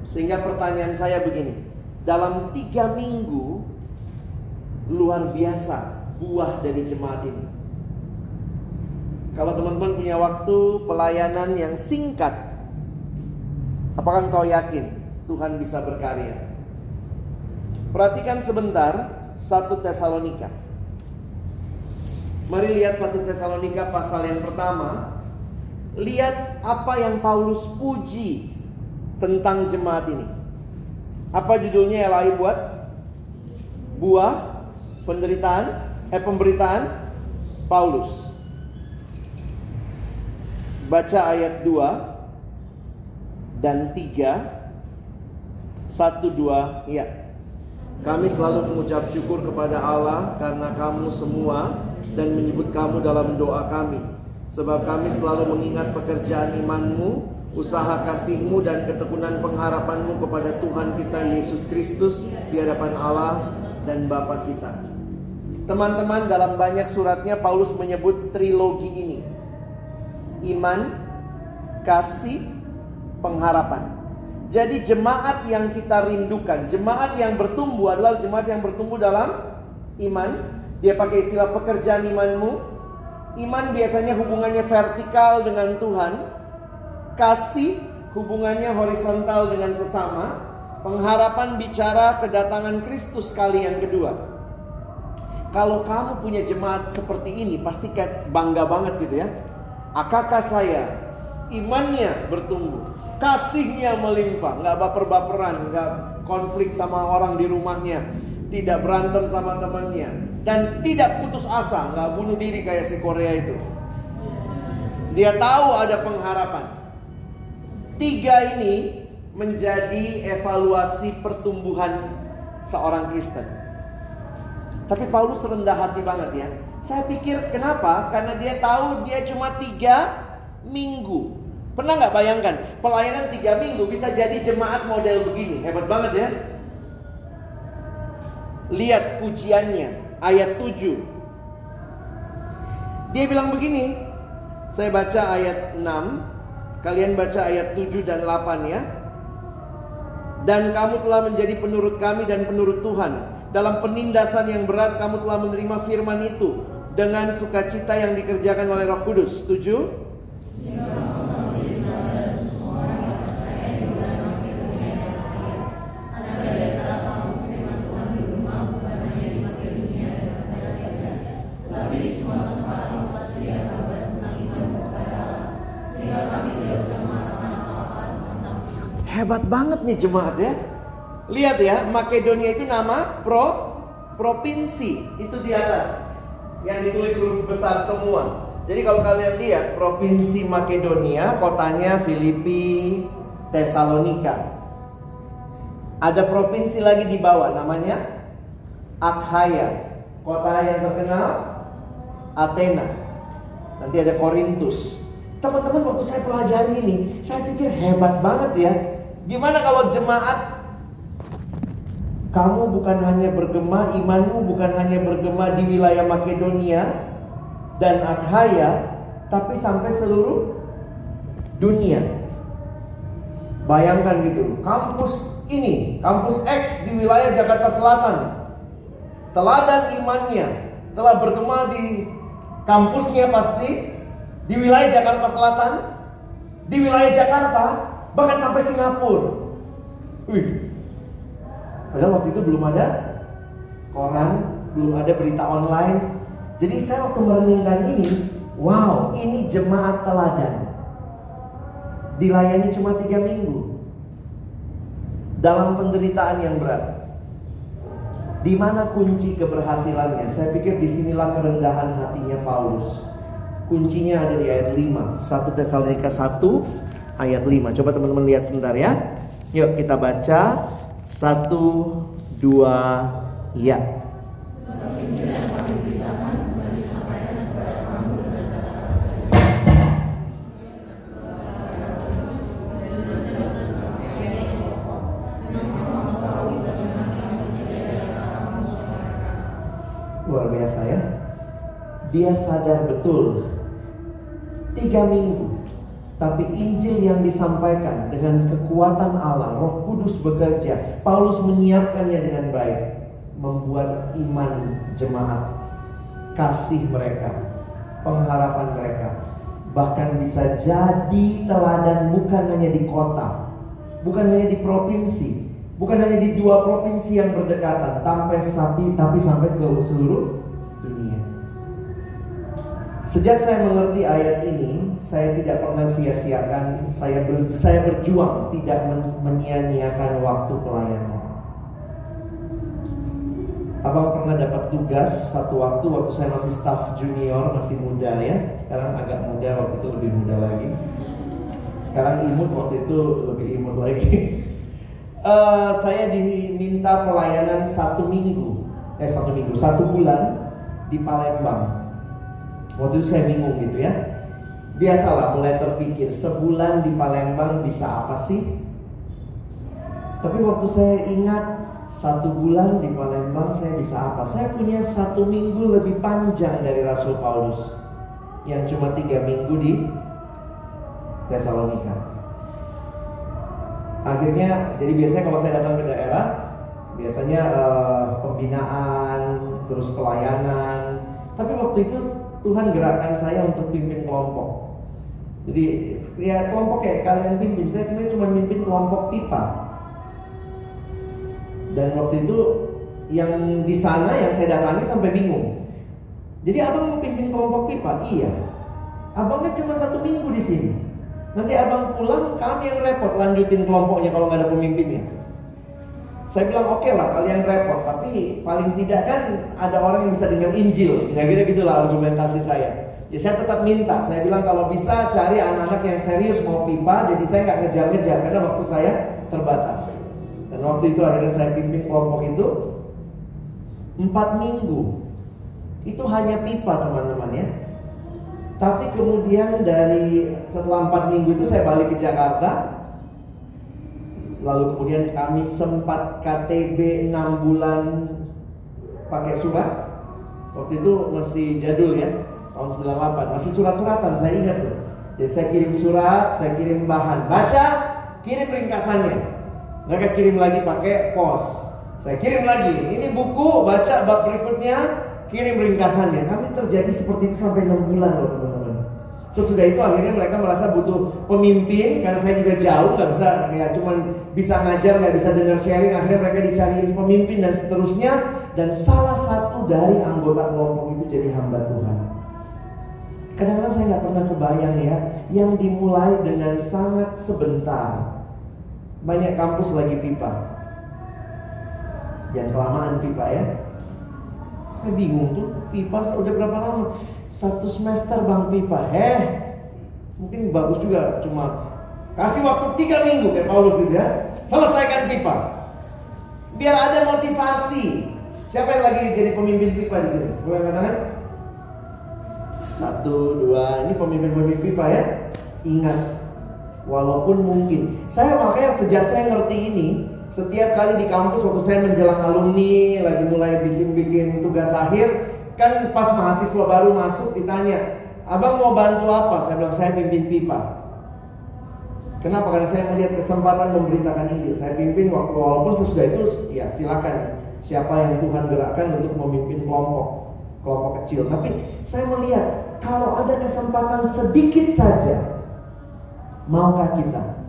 Sehingga pertanyaan saya begini, dalam tiga minggu luar biasa buah dari jemaat ini. Kalau teman-teman punya waktu pelayanan yang singkat, apakah engkau yakin Tuhan bisa berkarya? Perhatikan sebentar satu Tesalonika. Mari lihat satu Tesalonika pasal yang pertama. Lihat apa yang Paulus puji tentang jemaat ini. Apa judulnya Elai buat? Buah penderitaan, eh pemberitaan Paulus. Baca ayat 2 dan 3 1 2 iya. Kami selalu mengucap syukur kepada Allah karena kamu semua dan menyebut kamu dalam doa kami. Sebab kami selalu mengingat pekerjaan imanmu, usaha kasihmu dan ketekunan pengharapanmu kepada Tuhan kita Yesus Kristus di hadapan Allah dan Bapa kita. Teman-teman dalam banyak suratnya Paulus menyebut trilogi ini iman, kasih, pengharapan. Jadi jemaat yang kita rindukan, jemaat yang bertumbuh adalah jemaat yang bertumbuh dalam iman. Dia pakai istilah pekerjaan imanmu. Iman biasanya hubungannya vertikal dengan Tuhan. Kasih hubungannya horizontal dengan sesama. Pengharapan bicara kedatangan Kristus kali yang kedua. Kalau kamu punya jemaat seperti ini, pasti kayak bangga banget gitu ya. Akakah saya imannya bertumbuh, kasihnya melimpah, nggak baper-baperan, nggak konflik sama orang di rumahnya, tidak berantem sama temannya, dan tidak putus asa, nggak bunuh diri kayak si Korea itu. Dia tahu ada pengharapan. Tiga ini menjadi evaluasi pertumbuhan seorang Kristen. Tapi Paulus rendah hati banget ya. Saya pikir kenapa? Karena dia tahu dia cuma tiga minggu. Pernah nggak bayangkan pelayanan tiga minggu bisa jadi jemaat model begini? Hebat banget ya. Lihat pujiannya, ayat 7. Dia bilang begini, saya baca ayat 6, kalian baca ayat 7 dan 8 ya. Dan kamu telah menjadi penurut kami dan penurut Tuhan. Dalam penindasan yang berat kamu telah menerima firman itu dengan sukacita yang dikerjakan oleh Roh Kudus. Setuju? Hebat banget nih jemaat ya. Lihat ya, Makedonia itu nama pro provinsi itu di atas. Yang ditulis huruf besar semua. Jadi kalau kalian lihat provinsi Makedonia, kotanya Filipi, Tesalonika. Ada provinsi lagi di bawah namanya Akhaya. Kota yang terkenal Athena. Nanti ada Korintus. Teman-teman waktu saya pelajari ini, saya pikir hebat banget ya. Gimana kalau jemaat kamu bukan hanya bergema, imanmu bukan hanya bergema di wilayah Makedonia dan Akhaya, tapi sampai seluruh dunia. Bayangkan gitu, kampus ini, kampus X di wilayah Jakarta Selatan, teladan imannya telah bergema di kampusnya pasti di wilayah Jakarta Selatan, di wilayah Jakarta, bahkan sampai Singapura. Wih, Padahal waktu itu belum ada koran, belum ada berita online. Jadi saya waktu merenungkan ini, wow, ini jemaat teladan. Dilayani cuma tiga minggu. Dalam penderitaan yang berat. Di mana kunci keberhasilannya? Saya pikir di sinilah kerendahan hatinya Paulus. Kuncinya ada di ayat 5. 1 Tesalonika 1 ayat 5. Coba teman-teman lihat sebentar ya. Yuk kita baca satu, dua, ya. Luar biasa ya. Dia sadar betul tiga minggu tapi Injil yang disampaikan dengan kekuatan Allah, Roh Kudus bekerja, Paulus menyiapkannya dengan baik, membuat iman jemaat, kasih mereka, pengharapan mereka, bahkan bisa jadi teladan bukan hanya di kota, bukan hanya di provinsi, bukan hanya di dua provinsi yang berdekatan, sampai sapi tapi sampai ke seluruh dunia. Sejak saya mengerti ayat ini, saya tidak pernah sia-siakan, saya ber, saya berjuang tidak menyia-nyiakan waktu pelayanan. Abang pernah dapat tugas satu waktu waktu saya masih staff junior, masih muda ya. Sekarang agak muda, waktu itu lebih muda lagi. Sekarang imut, waktu itu lebih imut lagi. uh, saya diminta pelayanan satu minggu, eh satu minggu, satu bulan di Palembang Waktu itu saya bingung gitu ya. Biasalah mulai terpikir sebulan di Palembang bisa apa sih? Tapi waktu saya ingat satu bulan di Palembang saya bisa apa? Saya punya satu minggu lebih panjang dari Rasul Paulus yang cuma tiga minggu di Tesalonika. Akhirnya jadi biasanya kalau saya datang ke daerah biasanya uh, pembinaan terus pelayanan. Tapi waktu itu Tuhan gerakkan saya untuk pimpin kelompok. Jadi ya kelompok kayak kalian pimpin, saya sebenarnya cuma pimpin kelompok pipa. Dan waktu itu yang di sana yang saya datangi sampai bingung. Jadi abang mau pimpin kelompok pipa? Iya. Abang kan cuma satu minggu di sini. Nanti abang pulang, kami yang repot lanjutin kelompoknya kalau nggak ada pemimpinnya. Saya bilang oke okay lah kalian repot, tapi paling tidak kan ada orang yang bisa dengar Injil. Ya gitu gitulah argumentasi saya. Ya saya tetap minta. Saya bilang kalau bisa cari anak-anak yang serius mau pipa, jadi saya nggak ngejar-ngejar karena waktu saya terbatas. Dan waktu itu akhirnya saya pimpin kelompok itu empat minggu. Itu hanya pipa teman-teman ya. Tapi kemudian dari setelah empat minggu itu saya balik ke Jakarta, Lalu kemudian kami sempat KTB 6 bulan pakai surat. Waktu itu masih jadul ya, tahun 98. Masih surat-suratan, saya ingat tuh. Jadi saya kirim surat, saya kirim bahan. Baca, kirim ringkasannya. Mereka kirim lagi pakai pos. Saya kirim lagi. Ini buku, baca bab berikutnya, kirim ringkasannya. Kami terjadi seperti itu sampai 6 bulan loh teman-teman. Sesudah itu akhirnya mereka merasa butuh pemimpin karena saya juga jauh nggak bisa ya cuman bisa ngajar nggak bisa dengar sharing akhirnya mereka dicariin pemimpin dan seterusnya dan salah satu dari anggota kelompok itu jadi hamba Tuhan. Kadang-kadang saya nggak pernah kebayang ya yang dimulai dengan sangat sebentar. Banyak kampus lagi pipa. Jangan kelamaan pipa ya. Saya bingung tuh pipa udah berapa lama? Satu semester bang pipa. Eh, mungkin bagus juga. Cuma kasih waktu tiga minggu kayak Paulus itu ya. Selesaikan pipa. Biar ada motivasi. Siapa yang lagi jadi pemimpin pipa di sini? Boleh katakan? Satu, dua. Ini pemimpin-pemimpin pipa ya. Ingat, walaupun mungkin. Saya makanya sejak saya ngerti ini, setiap kali di kampus waktu saya menjelang alumni, lagi mulai bikin-bikin tugas akhir, kan pas mahasiswa baru masuk ditanya, abang mau bantu apa? Saya bilang saya pimpin pipa. Kenapa? Karena saya melihat kesempatan memberitakan Injil. Saya pimpin waktu walaupun sesudah itu ya silakan siapa yang Tuhan gerakkan untuk memimpin kelompok kelompok kecil. Tapi saya melihat kalau ada kesempatan sedikit saja, maukah kita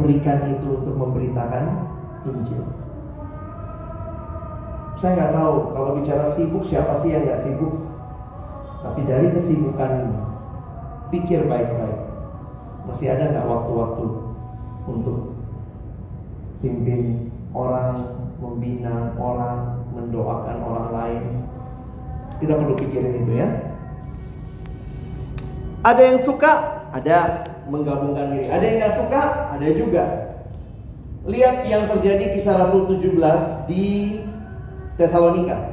berikan itu untuk memberitakan Injil? Saya nggak tahu kalau bicara sibuk siapa sih yang nggak sibuk. Tapi dari kesibukanmu, pikir baik-baik. Masih ada nggak waktu-waktu untuk pimpin orang, membina orang, mendoakan orang lain? Kita perlu pikirin itu ya. Ada yang suka, ada menggabungkan diri. Ada yang nggak suka, ada juga. Lihat yang terjadi kisah Rasul 17 di Tesalonika.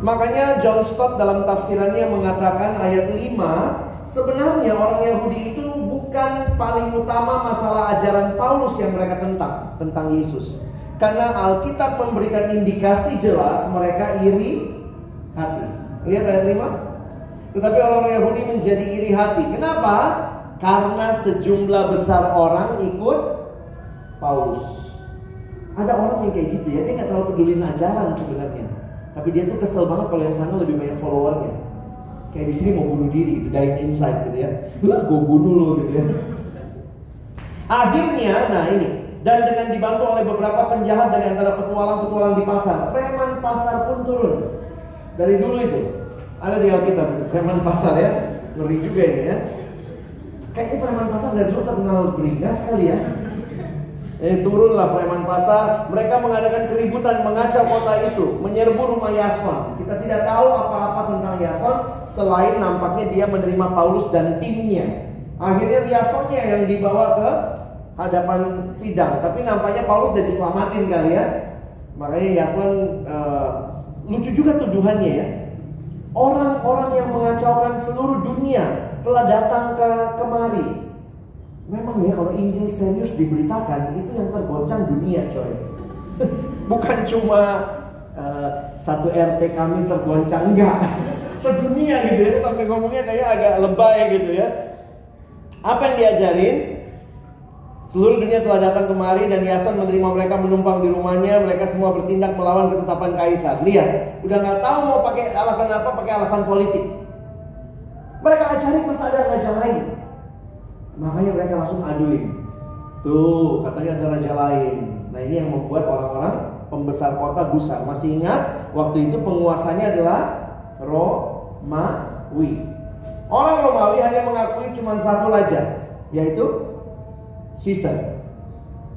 Makanya John Stott dalam tafsirannya mengatakan ayat 5 Sebenarnya orang Yahudi itu bukan paling utama masalah ajaran Paulus yang mereka tentang Tentang Yesus. Karena Alkitab memberikan indikasi jelas mereka iri hati. Lihat ayat 5 Tetapi orang Yahudi menjadi iri hati. Kenapa? Karena sejumlah besar orang ikut Paulus. Ada orang yang kayak gitu ya. Dia nggak terlalu peduli ajaran sebenarnya. Tapi dia tuh kesel banget kalau yang sana lebih banyak followernya. Kayak di sini mau bunuh diri gitu, dying inside gitu ya. Wah, gue bunuh lo gitu ya. Akhirnya, nah ini, dan dengan dibantu oleh beberapa penjahat dari antara petualang-petualang di pasar, preman pasar pun turun. Dari dulu itu, ada di Alkitab, preman pasar ya, ngeri juga ini ya. Kayaknya preman pasar dari dulu terkenal beringas sekali ya. Eh, turunlah preman pasar, mereka mengadakan keributan mengacau kota itu, menyerbu rumah Yason. Kita tidak tahu apa-apa tentang Yason selain nampaknya dia menerima Paulus dan timnya. Akhirnya Yasonnya yang dibawa ke hadapan sidang, tapi nampaknya Paulus sudah diselamatin kali ya. Makanya Yason uh, lucu juga tuduhannya ya. Orang-orang yang mengacaukan seluruh dunia telah datang ke kemari Memang ya kalau Injil serius diberitakan itu yang tergoncang dunia coy. Bukan cuma uh, satu RT kami tergoncang enggak. Sedunia gitu ya sampai ngomongnya kayak agak lebay gitu ya. Apa yang diajarin? Seluruh dunia telah datang kemari dan Yason menerima mereka menumpang di rumahnya. Mereka semua bertindak melawan ketetapan kaisar. Lihat, udah nggak tahu mau pakai alasan apa, pakai alasan politik. Mereka ajarin masa ada raja lain. Makanya mereka langsung aduin. Tuh, katanya ada raja lain. Nah ini yang membuat orang-orang pembesar kota gusar. Masih ingat waktu itu penguasanya adalah Romawi. Orang Romawi hanya mengakui cuma satu raja, yaitu Caesar.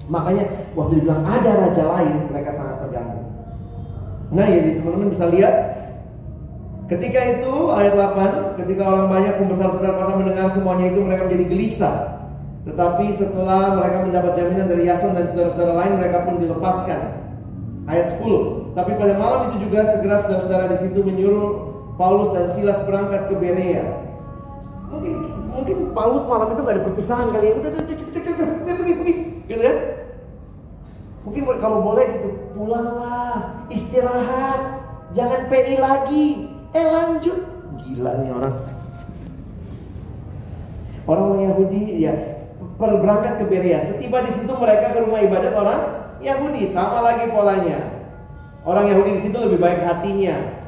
Makanya waktu dibilang ada raja lain, mereka sangat terganggu. Nah, jadi teman-teman bisa lihat Ketika itu ayat 8, ketika orang banyak pembesar-pembesar kota mendengar semuanya itu mereka menjadi gelisah. Tetapi setelah mereka mendapat jaminan dari Yason dan saudara-saudara lain mereka pun dilepaskan. Ayat 10. Tapi pada malam itu juga segera saudara-saudara di situ menyuruh Paulus dan Silas berangkat ke Berea. Mungkin mungkin Paulus malam itu gak ada perpisahan kali ya. Udah, udah, udah, udah, udah, pergi, pergi, gitu ya. Mungkin kalau boleh gitu, pulanglah, istirahat, jangan PI lagi. Eh lanjut. Gila nih orang. Orang-orang Yahudi ya berangkat ke Beria. Setiba di situ mereka ke rumah ibadat orang Yahudi. Sama lagi polanya. Orang Yahudi di situ lebih baik hatinya.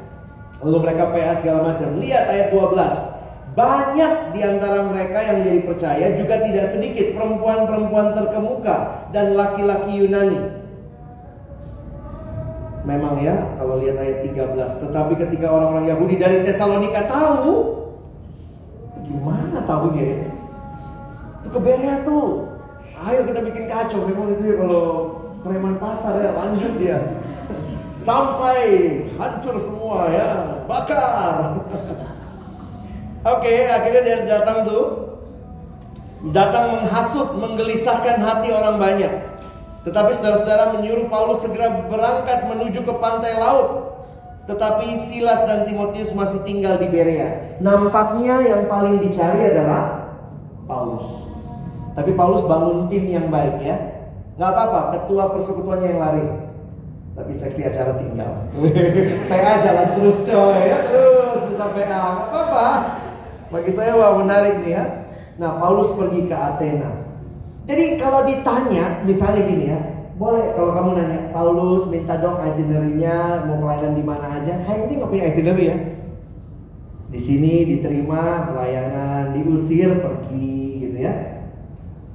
Lalu mereka PA segala macam. Lihat ayat 12. Banyak di antara mereka yang menjadi percaya juga tidak sedikit perempuan-perempuan terkemuka dan laki-laki Yunani. Memang ya, kalau lihat ayat 13, tetapi ketika orang-orang Yahudi dari Tesalonika tahu, gimana tahunya ya? Itu tuh. Ayo kita bikin kacau, memang itu ya kalau preman pasar ya lanjut dia. Sampai hancur semua ya, bakar. Oke, okay, akhirnya dia datang tuh. Datang menghasut, menggelisahkan hati orang banyak. Tetapi saudara-saudara menyuruh Paulus segera berangkat menuju ke pantai laut. Tetapi Silas dan Timotius masih tinggal di Berea. Nampaknya yang paling dicari adalah Paulus. Tapi Paulus bangun tim yang baik ya. Gak apa-apa, ketua persekutuannya yang lari. Tapi seksi acara tinggal. PA jalan terus coy ya terus bisa PA. Gak apa-apa. Bagi saya wah menarik nih ya. Nah, Paulus pergi ke Athena. Jadi kalau ditanya, misalnya gini ya, boleh kalau kamu nanya, Paulus minta dong itinerary-nya, mau pelayanan di mana aja. Kayak ini nggak punya itinerary ya. Di sini diterima pelayanan, diusir pergi gitu ya.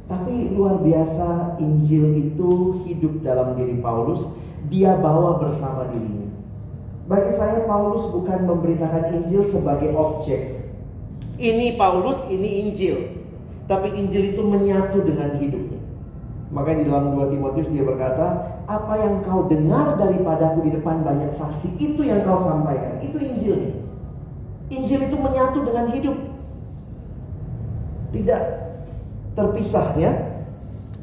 Tapi luar biasa Injil itu hidup dalam diri Paulus, dia bawa bersama dirinya. Bagi saya Paulus bukan memberitakan Injil sebagai objek, ini Paulus, ini Injil. Tapi Injil itu menyatu dengan hidupnya. Makanya di dalam 2 Timotius dia berkata, apa yang kau dengar daripadaku di depan banyak saksi, itu yang kau sampaikan. Itu Injilnya. Injil itu menyatu dengan hidup. Tidak terpisah ya.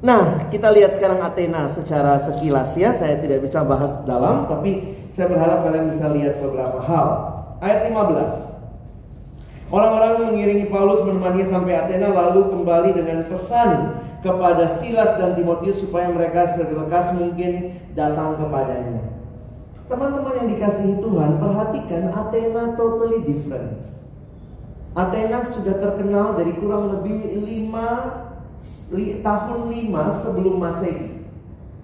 Nah, kita lihat sekarang Athena secara sekilas ya. Saya tidak bisa bahas dalam, tapi saya berharap kalian bisa lihat beberapa hal. Ayat 15. Orang-orang mengiringi Paulus menemani sampai Athena lalu kembali dengan pesan kepada Silas dan Timotius supaya mereka selekas mungkin datang kepadanya. Teman-teman yang dikasihi Tuhan, perhatikan Athena totally different. Athena sudah terkenal dari kurang lebih 5 li, tahun 5 sebelum Masehi.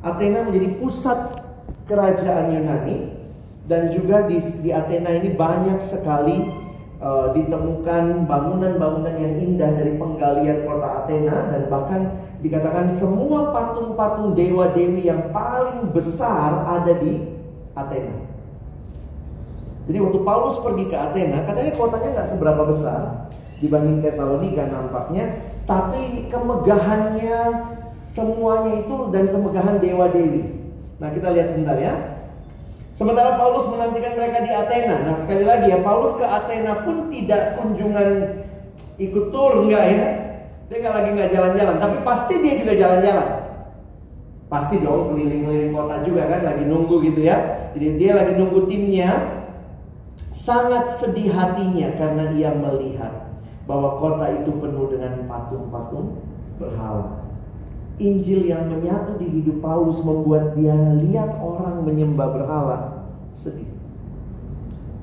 Athena menjadi pusat kerajaan Yunani dan juga di, di Athena ini banyak sekali uh, ditemukan bangunan-bangunan yang indah dari penggalian kota Athena dan bahkan dikatakan semua patung-patung dewa-dewi yang paling besar ada di Athena. Jadi waktu Paulus pergi ke Athena, katanya kotanya nggak seberapa besar dibanding Tesalonika nampaknya, tapi kemegahannya semuanya itu dan kemegahan dewa-dewi. Nah kita lihat sebentar ya. Sementara Paulus menantikan mereka di Athena. Nah sekali lagi ya Paulus ke Athena pun tidak kunjungan ikut tur enggak ya. Dia nggak lagi nggak jalan-jalan, tapi pasti dia juga jalan-jalan. Pasti dong keliling-keliling kota juga kan lagi nunggu gitu ya. Jadi dia lagi nunggu timnya. Sangat sedih hatinya karena ia melihat bahwa kota itu penuh dengan patung-patung berhala. Injil yang menyatu di hidup Paulus membuat dia lihat orang menyembah berhala sedih.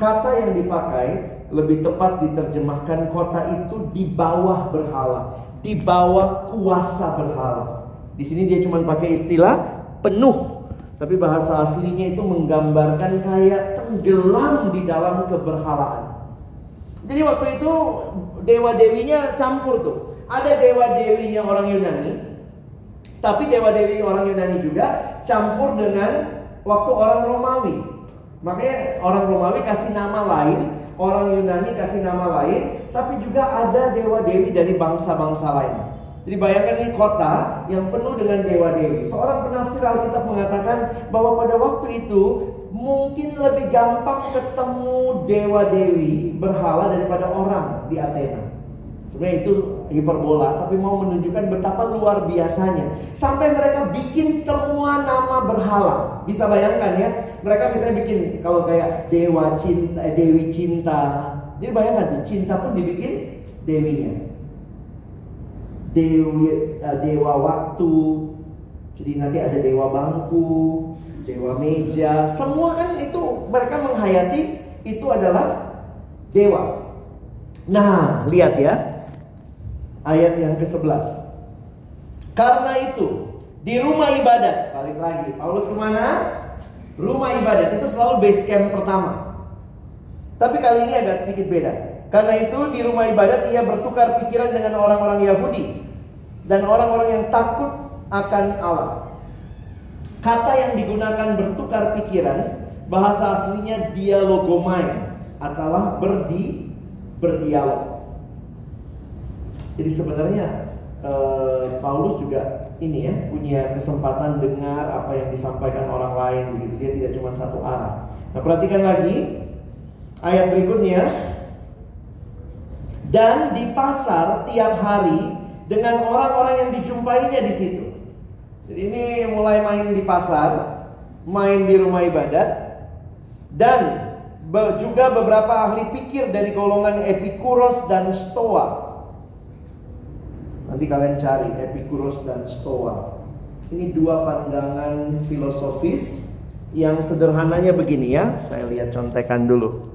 Kata yang dipakai lebih tepat diterjemahkan kota itu di bawah berhala, di bawah kuasa berhala. Di sini dia cuma pakai istilah penuh, tapi bahasa aslinya itu menggambarkan kayak tenggelam di dalam keberhalaan. Jadi waktu itu dewa dewinya campur tuh. Ada dewa dewinya orang Yunani, tapi dewa-dewi orang Yunani juga campur dengan waktu orang Romawi. Makanya orang Romawi kasih nama lain, orang Yunani kasih nama lain, tapi juga ada dewa-dewi dari bangsa-bangsa lain. Jadi bayangkan ini kota yang penuh dengan dewa-dewi. Seorang penafsir Alkitab mengatakan bahwa pada waktu itu mungkin lebih gampang ketemu dewa-dewi berhala daripada orang di Athena. Sebenarnya itu hiperbola, tapi mau menunjukkan betapa luar biasanya. Sampai mereka bikin semua nama berhala. Bisa bayangkan ya, mereka misalnya bikin kalau kayak dewa cinta, eh, dewi cinta. Jadi bayangkan tuh, cinta pun dibikin dewinya. Dewi, uh, dewa waktu, Jadi nanti ada dewa bangku, dewa meja, semua kan itu mereka menghayati itu adalah dewa. Nah, lihat ya. Ayat yang ke-11. Karena itu, di rumah ibadat, balik lagi. Paulus ke mana? Rumah ibadat, itu selalu base camp pertama. Tapi kali ini agak sedikit beda. Karena itu di rumah ibadat ia bertukar pikiran dengan orang-orang Yahudi. Dan orang-orang yang takut akan Allah. Kata yang digunakan bertukar pikiran, bahasa aslinya dialogomai, adalah berdi, berdialog. Jadi sebenarnya eh, Paulus juga ini ya punya kesempatan dengar apa yang disampaikan orang lain begitu dia tidak cuma satu arah. Nah perhatikan lagi ayat berikutnya dan di pasar tiap hari dengan orang-orang yang dijumpainya di situ. Jadi ini mulai main di pasar, main di rumah ibadat dan juga beberapa ahli pikir dari golongan Epikuros dan Stoa Nanti kalian cari Epicurus dan Stoa. Ini dua pandangan filosofis yang sederhananya begini ya. Saya lihat contekan dulu.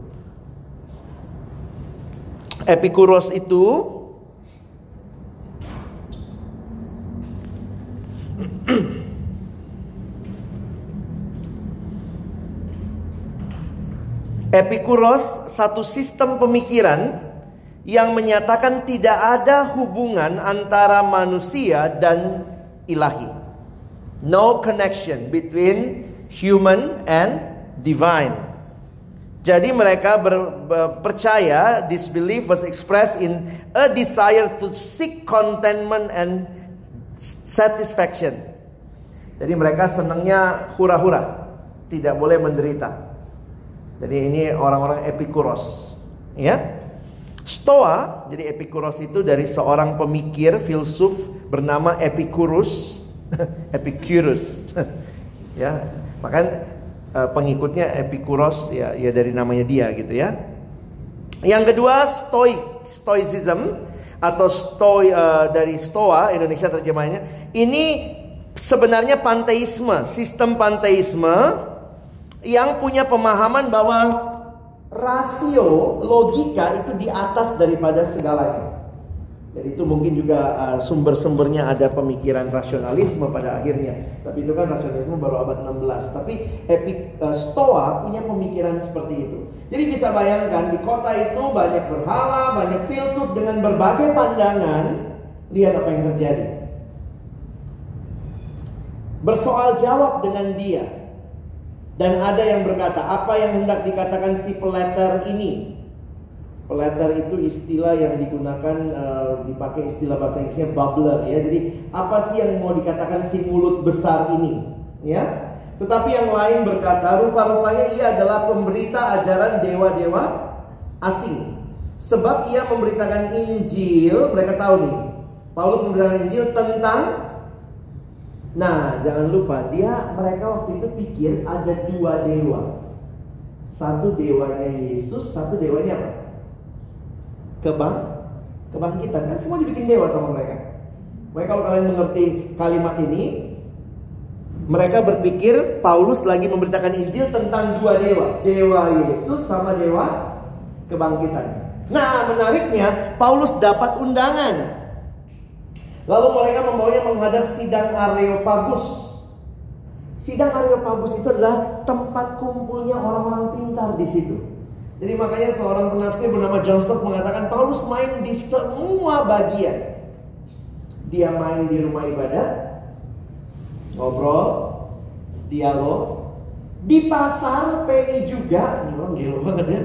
Epicurus itu Epikuros satu sistem pemikiran yang menyatakan tidak ada hubungan antara manusia dan ilahi. No connection between human and divine. Jadi mereka ber, ber, percaya this belief was expressed in a desire to seek contentment and satisfaction. Jadi mereka senangnya hura-hura, tidak boleh menderita. Jadi ini orang-orang epikuros, ya. Stoa, jadi Epikuros itu dari seorang pemikir filsuf bernama Epicurus. Epicurus. ya, maka uh, pengikutnya Epikuros ya ya dari namanya dia gitu ya. Yang kedua Stoik, Stoicism atau Stoi uh, dari Stoa Indonesia terjemahnya. Ini sebenarnya panteisme, sistem panteisme yang punya pemahaman bahwa rasio logika itu di atas daripada segalanya. Jadi itu mungkin juga uh, sumber-sumbernya ada pemikiran rasionalisme pada akhirnya. Tapi itu kan rasionalisme baru abad 16. Tapi Epic uh, Stoa punya pemikiran seperti itu. Jadi bisa bayangkan di kota itu banyak berhala, banyak filsuf dengan berbagai pandangan. Lihat apa yang terjadi. Bersoal jawab dengan dia. Dan ada yang berkata, apa yang hendak dikatakan si peleter ini? Peleter itu istilah yang digunakan uh, dipakai istilah bahasa Inggrisnya bubbler ya. Jadi apa sih yang mau dikatakan si mulut besar ini? Ya. Tetapi yang lain berkata, rupa-rupanya ia adalah pemberita ajaran dewa-dewa asing. Sebab ia memberitakan Injil, mereka tahu nih. Paulus memberitakan Injil tentang Nah, jangan lupa dia mereka waktu itu pikir ada dua dewa. Satu dewanya Yesus, satu dewanya apa? Kebang, kebangkitan kan semua dibikin dewa sama mereka. Mereka kalau kalian mengerti kalimat ini, mereka berpikir Paulus lagi memberitakan Injil tentang dua dewa, dewa Yesus sama dewa kebangkitan. Nah, menariknya Paulus dapat undangan Lalu mereka membawanya menghadap sidang Areopagus. Sidang Areopagus itu adalah tempat kumpulnya orang-orang pintar di situ. Jadi makanya seorang penafsir bernama John Stott mengatakan Paulus main di semua bagian. Dia main di rumah ibadah, ngobrol, dialog, di pasar PI juga, ini orang gila banget ya.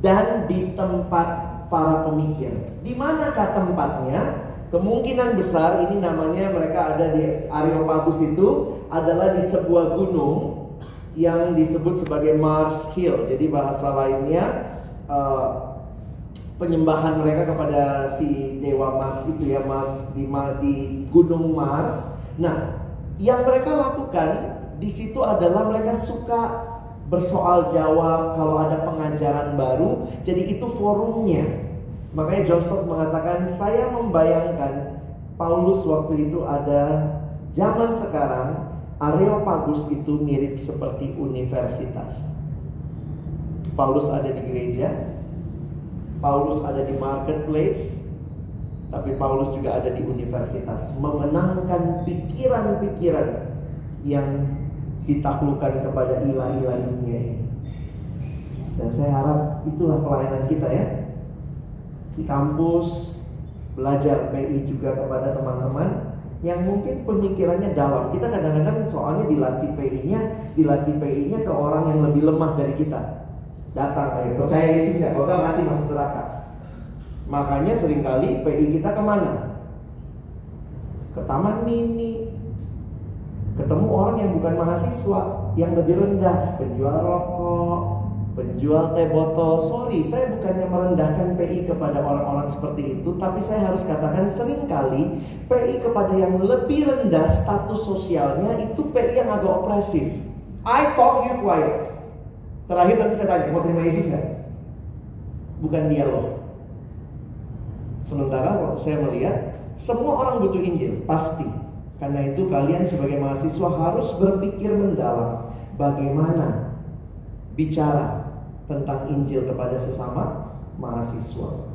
Dan di tempat para pemikir. Di manakah tempatnya? Kemungkinan besar ini namanya mereka ada di Areopagus itu adalah di sebuah gunung yang disebut sebagai Mars Hill. Jadi bahasa lainnya uh, penyembahan mereka kepada si dewa Mars itu ya Mars di, di gunung Mars. Nah, yang mereka lakukan di situ adalah mereka suka bersoal jawab kalau ada pengajaran baru. Jadi itu forumnya. Makanya John Stott mengatakan, saya membayangkan Paulus waktu itu ada Zaman sekarang Areopagus itu mirip seperti universitas. Paulus ada di gereja, Paulus ada di marketplace, tapi Paulus juga ada di universitas, memenangkan pikiran-pikiran yang ditaklukkan kepada ilah-ilah dunia ini. Dan saya harap itulah pelayanan kita ya. Di kampus, belajar PI juga kepada teman-teman yang mungkin pemikirannya dalam. Kita kadang-kadang soalnya dilatih PI-nya, dilatih PI-nya ke orang yang lebih lemah dari kita. Datang kayak percaya Yesus nggak? Kalau nggak mati masuk neraka. Makanya sering kali PI kita ke mana? Ke taman mini. Ketemu orang yang bukan mahasiswa yang lebih rendah penjual rokok penjual teh botol sorry saya bukannya merendahkan PI kepada orang-orang seperti itu tapi saya harus katakan sering kali PI kepada yang lebih rendah status sosialnya itu PI yang agak opresif I talk you quiet Terakhir nanti saya tanya, mau terima Yesus nggak? Bukan dia loh. Sementara waktu saya melihat, semua orang butuh Injil, pasti. Karena itu kalian sebagai mahasiswa harus berpikir mendalam bagaimana bicara tentang Injil kepada sesama mahasiswa.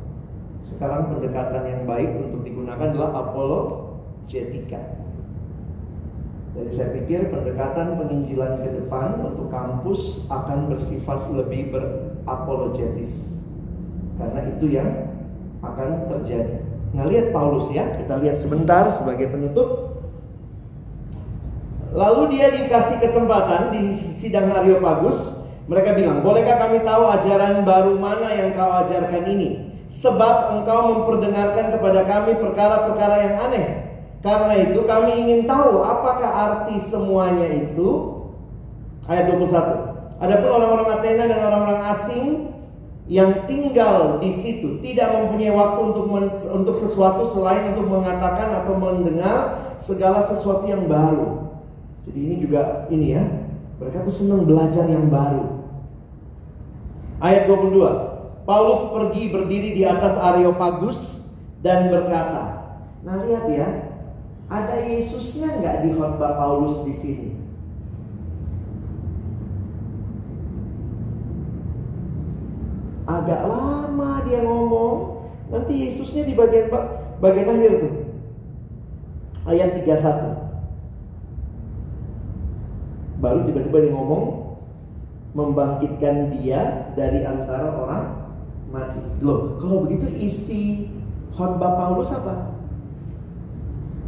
Sekarang pendekatan yang baik untuk digunakan adalah apologetika. Jadi saya pikir pendekatan penginjilan ke depan untuk kampus akan bersifat lebih berapologetis. Karena itu yang akan terjadi. Nah lihat Paulus ya, kita lihat sebentar sebagai penutup. Lalu dia dikasih kesempatan di sidang Areopagus. Mereka bilang, bolehkah kami tahu ajaran baru mana yang kau ajarkan ini? Sebab engkau memperdengarkan kepada kami perkara-perkara yang aneh karena itu kami ingin tahu apakah arti semuanya itu ayat 21. Adapun orang-orang Athena dan orang-orang asing yang tinggal di situ tidak mempunyai waktu untuk men, untuk sesuatu selain untuk mengatakan atau mendengar segala sesuatu yang baru. Jadi ini juga ini ya. Mereka tuh senang belajar yang baru. Ayat 22. Paulus pergi berdiri di atas Areopagus dan berkata, "Nah lihat ya, ada Yesusnya nggak di khotbah Paulus di sini? Agak lama dia ngomong, nanti Yesusnya di bagian bagian akhir tuh. Ayat 31. Baru tiba-tiba dia ngomong membangkitkan dia dari antara orang mati. Loh, kalau begitu isi khotbah Paulus apa?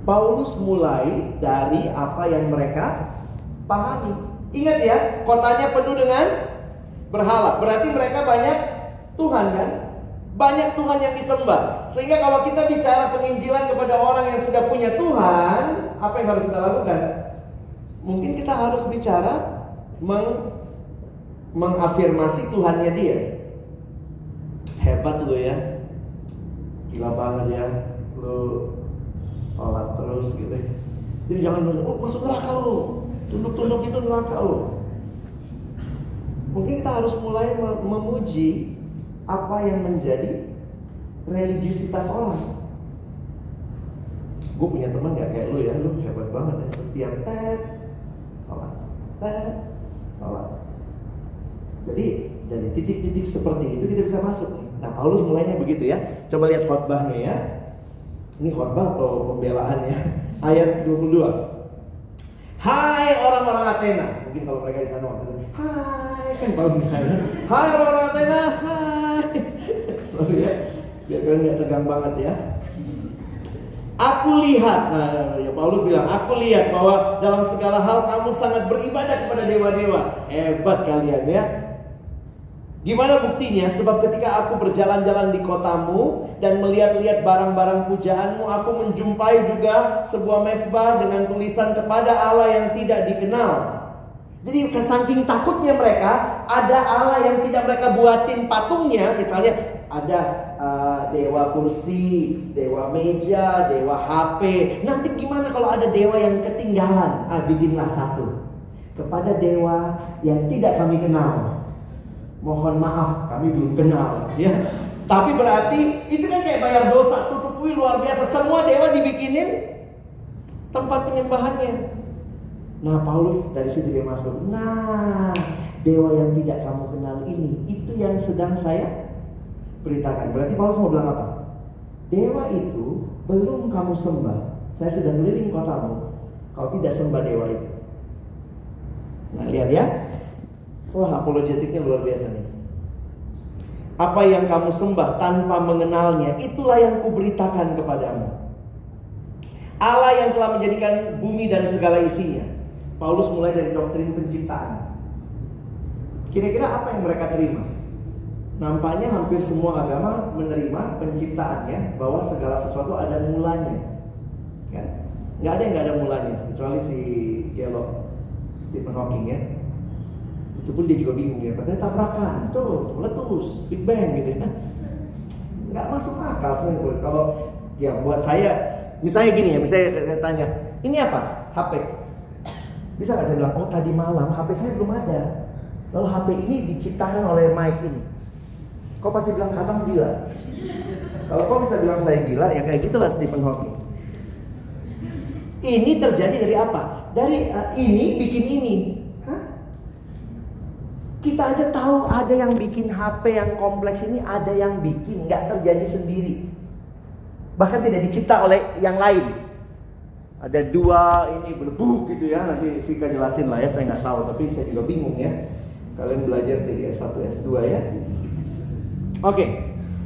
Paulus mulai dari apa yang mereka pahami. Ingat ya, kotanya penuh dengan berhala. Berarti mereka banyak Tuhan kan? Banyak Tuhan yang disembah. Sehingga kalau kita bicara penginjilan kepada orang yang sudah punya Tuhan, apa yang harus kita lakukan? Mungkin kita harus bicara mengafirmasi Tuhannya dia. Hebat lo ya. Gila banget ya. Lo sholat terus gitu jadi jangan oh masuk neraka lo tunduk-tunduk itu neraka lo mungkin kita harus mulai memuji apa yang menjadi religiusitas orang gue punya teman gak kayak lu ya lu hebat banget ya setiap tet sholat tet sholat jadi dari titik-titik seperti itu kita bisa masuk nah Paulus mulainya begitu ya coba lihat khotbahnya ya ini khotbah atau pembelaan ya. Ayat 22. Hai orang-orang Athena. Mungkin kalau mereka di sana waktu itu. Hai kan Paulus Hai orang-orang Athena. Hai. Sorry ya. Biar kalian nggak tegang banget ya. Aku lihat, nah ya Paulus bilang, aku lihat bahwa dalam segala hal kamu sangat beribadah kepada dewa-dewa. Hebat kalian ya. Gimana buktinya? Sebab ketika aku berjalan-jalan di kotamu dan melihat-lihat barang-barang pujaanmu, aku menjumpai juga sebuah mesbah dengan tulisan kepada Allah yang tidak dikenal. Jadi saking takutnya mereka, ada Allah yang tidak mereka buatin patungnya, misalnya ada uh, dewa kursi, dewa meja, dewa HP. Nanti gimana kalau ada dewa yang ketinggalan? Ah, bikinlah satu kepada dewa yang tidak kami kenal mohon maaf kami belum kenal ya tapi berarti itu kan kayak bayar dosa tutup luar biasa semua dewa dibikinin tempat penyembahannya. Nah, Paulus dari situ dia masuk. Nah, dewa yang tidak kamu kenal ini, itu yang sedang saya beritakan. Berarti Paulus mau bilang apa? Dewa itu belum kamu sembah. Saya sudah keliling kotamu. Kau tidak sembah dewa itu. Nah, lihat ya. Wah, apologetiknya luar biasa nih. Apa yang kamu sembah tanpa mengenalnya, itulah yang kuberitakan kepadamu. Allah yang telah menjadikan bumi dan segala isinya. Paulus mulai dari doktrin penciptaan. Kira-kira apa yang mereka terima? Nampaknya hampir semua agama menerima penciptaannya bahwa segala sesuatu ada mulanya. Kan? Nggak ada yang nggak ada mulanya, kecuali si Yellow Stephen Hawking ya. Itu pun dia juga bingung ya, katanya tabrakan, tuh meletus, Big Bang gitu ya. Nggak masuk akal sebenarnya kalau ya buat saya, misalnya gini ya, misalnya saya tanya, ini apa? HP. Bisa nggak saya bilang, oh tadi malam HP saya belum ada. Lalu HP ini diciptakan oleh Mike ini. Kau pasti bilang abang gila. Kalau kau bisa bilang saya gila, ya kayak gitulah Stephen Hawking. Ini terjadi dari apa? Dari uh, ini bikin ini. Kita aja tahu ada yang bikin HP yang kompleks ini, ada yang bikin, nggak terjadi sendiri. Bahkan tidak dicipta oleh yang lain. Ada dua ini berbuh gitu ya, nanti Vika jelasin lah ya, saya nggak tahu, tapi saya juga bingung ya. Kalian belajar dari S1, S2 ya. Oke,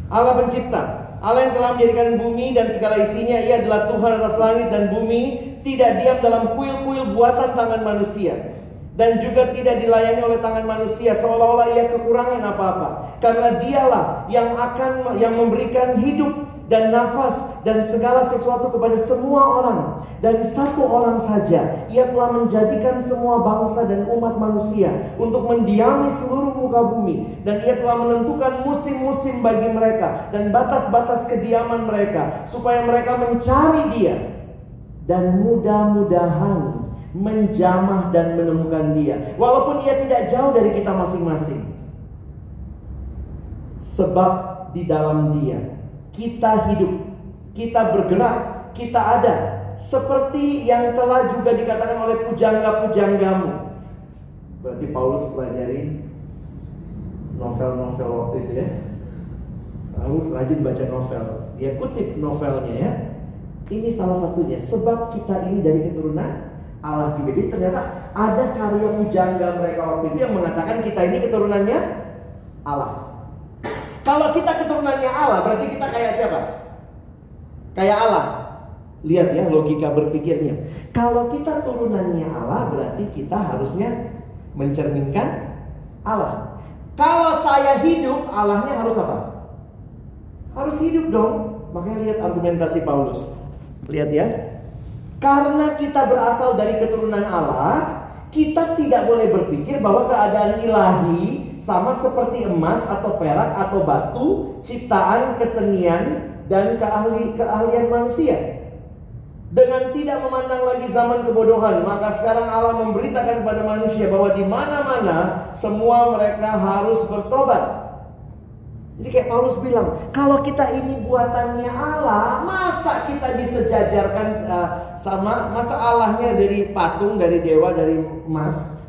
Allah pencipta, Allah yang telah menjadikan bumi dan segala isinya, Ia adalah Tuhan atas langit dan bumi, tidak diam dalam kuil-kuil buatan tangan manusia. Dan juga tidak dilayani oleh tangan manusia seolah-olah ia kekurangan apa-apa. Karena dialah yang akan yang memberikan hidup dan nafas dan segala sesuatu kepada semua orang. Dari satu orang saja, ia telah menjadikan semua bangsa dan umat manusia untuk mendiami seluruh muka bumi. Dan ia telah menentukan musim-musim bagi mereka dan batas-batas kediaman mereka. Supaya mereka mencari dia. Dan mudah-mudahan menjamah dan menemukan dia. Walaupun ia tidak jauh dari kita masing-masing. Sebab di dalam dia kita hidup, kita bergerak, kita ada. Seperti yang telah juga dikatakan oleh pujangga-pujanggamu. Berarti Paulus pelajari novel-novel waktu itu ya. Paulus rajin baca novel. Dia kutip novelnya ya. Ini salah satunya. Sebab kita ini dari keturunan Allah juga. Jadi ternyata ada karya pujangga mereka waktu itu yang mengatakan kita ini keturunannya Allah. Kalau kita keturunannya Allah, berarti kita kayak siapa? Kayak Allah. Lihat ya logika berpikirnya. Kalau kita turunannya Allah, berarti kita harusnya mencerminkan Allah. Kalau saya hidup, Allahnya harus apa? Harus hidup dong. Makanya lihat argumentasi Paulus. Lihat ya. Karena kita berasal dari keturunan Allah, kita tidak boleh berpikir bahwa keadaan ilahi sama seperti emas atau perak atau batu, ciptaan kesenian dan keahli keahlian manusia. Dengan tidak memandang lagi zaman kebodohan, maka sekarang Allah memberitakan kepada manusia bahwa di mana-mana semua mereka harus bertobat. Jadi kayak Paulus bilang, kalau kita ini buatannya Allah, masa kita disejajarkan uh, sama masa Allahnya dari patung, dari dewa, dari emas?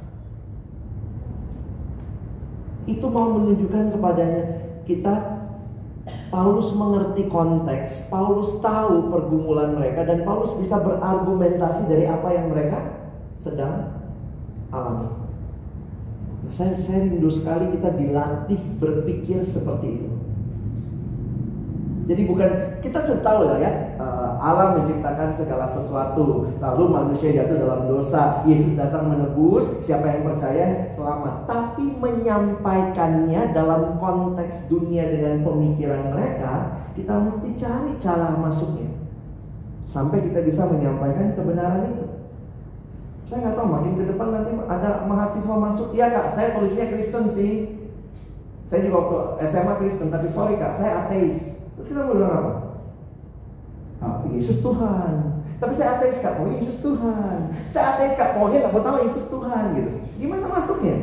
itu mau menunjukkan kepadanya kita Paulus mengerti konteks, Paulus tahu pergumulan mereka dan Paulus bisa berargumentasi dari apa yang mereka sedang alami. Saya, saya rindu sekali kita dilatih berpikir seperti itu. Jadi bukan kita sudah tahu lah ya uh, Allah menciptakan segala sesuatu lalu manusia jatuh dalam dosa. Yesus datang menebus siapa yang percaya selamat. Tapi menyampaikannya dalam konteks dunia dengan pemikiran mereka kita mesti cari cara masuknya. Sampai kita bisa menyampaikan kebenaran itu saya nggak tahu makin ke depan nanti ada mahasiswa masuk iya kak saya tulisnya Kristen sih saya juga waktu SMA Kristen tapi sorry kak saya ateis Terus kita mau bilang apa? Ah, Yesus Tuhan. Tapi saya ateis kak, oh Yesus Tuhan. Saya ateis kak, oh nggak mau tahu Yesus Tuhan gitu. Gimana masuknya?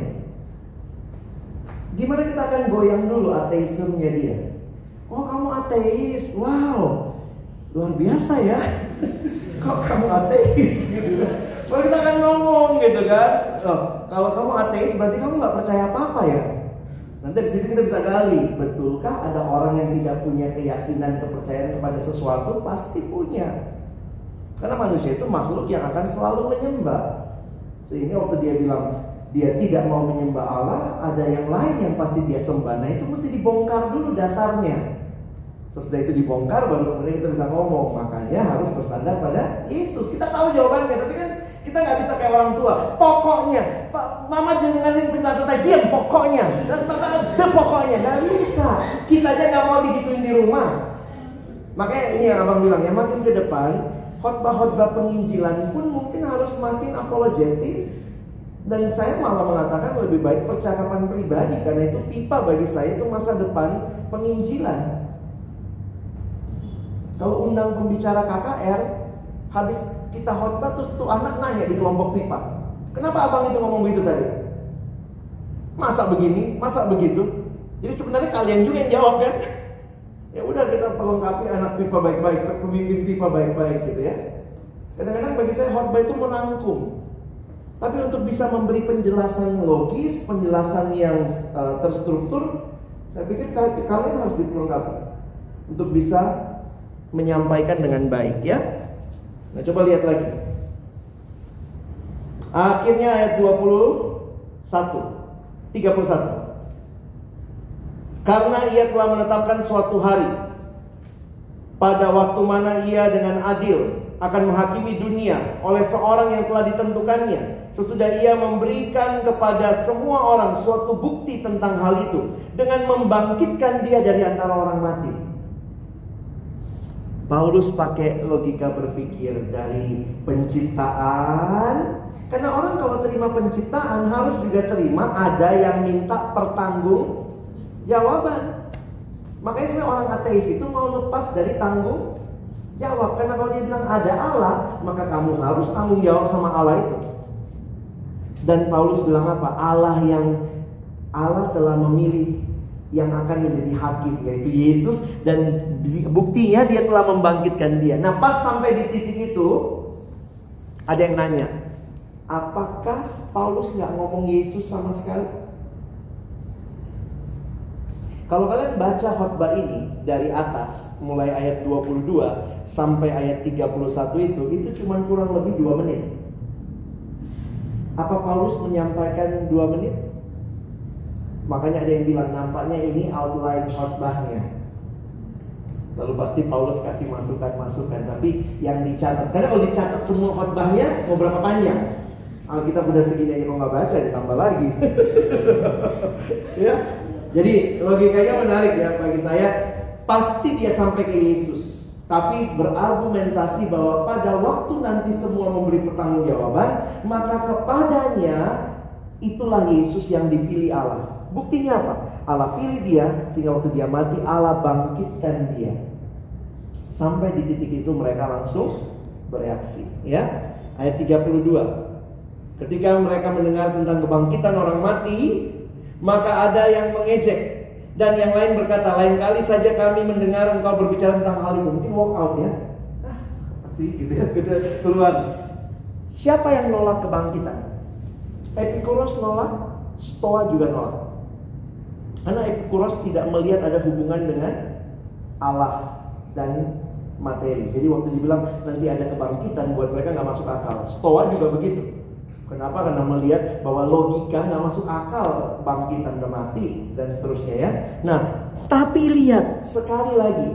Gimana kita akan goyang dulu ateismenya dia? Oh kamu ateis, wow. luar biasa ya. Kok kamu ateis gitu Kalau kita akan ngomong gitu kan. Loh, kalau kamu ateis berarti kamu nggak percaya apa-apa ya. Nanti di situ kita bisa gali, betulkah ada orang yang tidak punya keyakinan kepercayaan kepada sesuatu? Pasti punya. Karena manusia itu makhluk yang akan selalu menyembah. Sehingga waktu dia bilang dia tidak mau menyembah Allah, ada yang lain yang pasti dia sembah. Nah itu mesti dibongkar dulu dasarnya. Sesudah itu dibongkar baru kemudian kita bisa ngomong. Makanya harus bersandar pada Yesus. Kita tahu jawabannya, tapi kan kita nggak bisa kayak orang tua. Pokoknya, Pak, Mama jangan penjelasan saya diam. Pokoknya, dan pokoknya nggak bisa. Kita aja nggak mau digituin di rumah. Makanya ini yang abang bilang ya makin ke depan khotbah-khotbah penginjilan pun mungkin harus makin apologetis dan saya malah mengatakan lebih baik percakapan pribadi karena itu pipa bagi saya itu masa depan penginjilan. Kalau undang pembicara KKR, habis kita khotbah terus tuh anak nanya di kelompok pipa. Kenapa abang itu ngomong begitu tadi? Masa begini, masa begitu? Jadi sebenarnya kalian juga yang jawab kan? Ya udah kita perlengkapi anak pipa baik-baik, pemimpin pipa baik-baik gitu ya. Kadang-kadang bagi saya khotbah itu merangkum. Tapi untuk bisa memberi penjelasan logis, penjelasan yang uh, terstruktur, saya pikir kalian harus diperlengkapi untuk bisa menyampaikan dengan baik ya. Nah, coba lihat lagi. Akhirnya ayat 21 31 karena ia telah menetapkan suatu hari pada waktu mana ia dengan adil akan menghakimi dunia oleh seorang yang telah ditentukannya sesudah ia memberikan kepada semua orang suatu bukti tentang hal itu dengan membangkitkan dia dari antara orang mati. Paulus pakai logika berpikir dari penciptaan karena orang kalau terima penciptaan harus juga terima ada yang minta pertanggung jawaban. Makanya sebenarnya orang ateis itu mau lepas dari tanggung jawab. Karena kalau dia bilang ada Allah, maka kamu harus tanggung jawab sama Allah itu. Dan Paulus bilang apa? Allah yang Allah telah memilih yang akan menjadi hakim yaitu Yesus dan buktinya dia telah membangkitkan dia. Nah, pas sampai di titik itu ada yang nanya, apakah Paulus nggak ngomong Yesus sama sekali? Kalau kalian baca khotbah ini dari atas mulai ayat 22 sampai ayat 31 itu itu cuma kurang lebih 2 menit. Apa Paulus menyampaikan 2 menit? Makanya ada yang bilang nampaknya ini outline khotbahnya. Lalu pasti Paulus kasih masukan-masukan Tapi yang dicatat Karena kalau dicatat semua khotbahnya Mau berapa panjang Alkitab udah segini aja kalau nggak baca ditambah lagi Ya jadi logikanya menarik ya bagi saya. Pasti dia sampai ke Yesus. Tapi berargumentasi bahwa pada waktu nanti semua memberi pertanggungjawaban, maka kepadanya itulah Yesus yang dipilih Allah. Buktinya apa? Allah pilih dia sehingga waktu dia mati Allah bangkitkan dia. Sampai di titik itu mereka langsung bereaksi, ya. Ayat 32. Ketika mereka mendengar tentang kebangkitan orang mati, maka ada yang mengejek dan yang lain berkata, lain kali saja kami mendengar engkau berbicara tentang hal itu. Mungkin walk out ya. Ah, pasti gitu ya, gitu keluar. Siapa yang nolak kebangkitan? Epikuros nolak, Stoa juga nolak. Karena Epikuros tidak melihat ada hubungan dengan Allah dan materi. Jadi waktu dibilang nanti ada kebangkitan buat mereka nggak masuk akal. Stoa juga begitu. Kenapa? Karena melihat bahwa logika nggak masuk akal bangkitan udah mati dan seterusnya ya. Nah, tapi lihat sekali lagi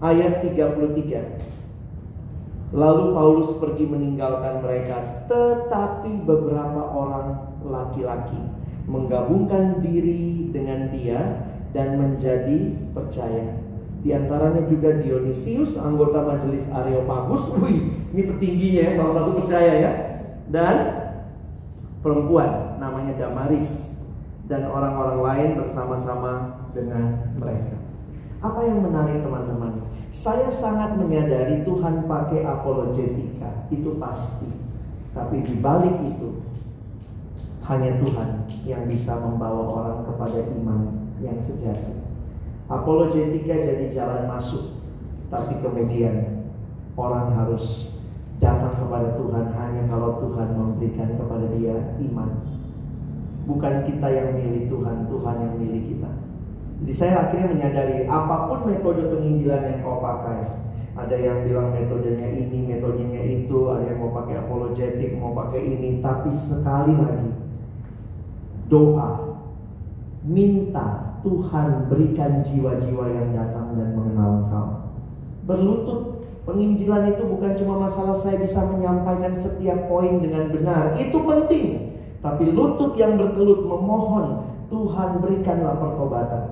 ayat 33. Lalu Paulus pergi meninggalkan mereka, tetapi beberapa orang laki-laki menggabungkan diri dengan dia dan menjadi percaya. Di antaranya juga Dionysius, anggota majelis Areopagus. Wih, ini petingginya ya, salah satu percaya ya dan perempuan namanya Damaris dan orang-orang lain bersama-sama dengan mereka. Apa yang menarik teman-teman? Saya sangat menyadari Tuhan pakai apologetika, itu pasti. Tapi di balik itu hanya Tuhan yang bisa membawa orang kepada iman yang sejati. Apologetika jadi jalan masuk tapi kemudian orang harus datang kepada Tuhan hanya kalau Tuhan memberikan kepada dia iman. Bukan kita yang milih Tuhan, Tuhan yang milih kita. Jadi saya akhirnya menyadari apa pun metode penginjilan yang kau pakai, ada yang bilang metodenya ini, metodenya itu, ada yang mau pakai apologetik, mau pakai ini, tapi sekali lagi doa minta Tuhan berikan jiwa-jiwa yang datang dan mengenal Engkau. Berlutut penginjilan itu bukan cuma masalah saya bisa menyampaikan setiap poin dengan benar, itu penting. Tapi lutut yang bertelut memohon Tuhan berikanlah pertobatan.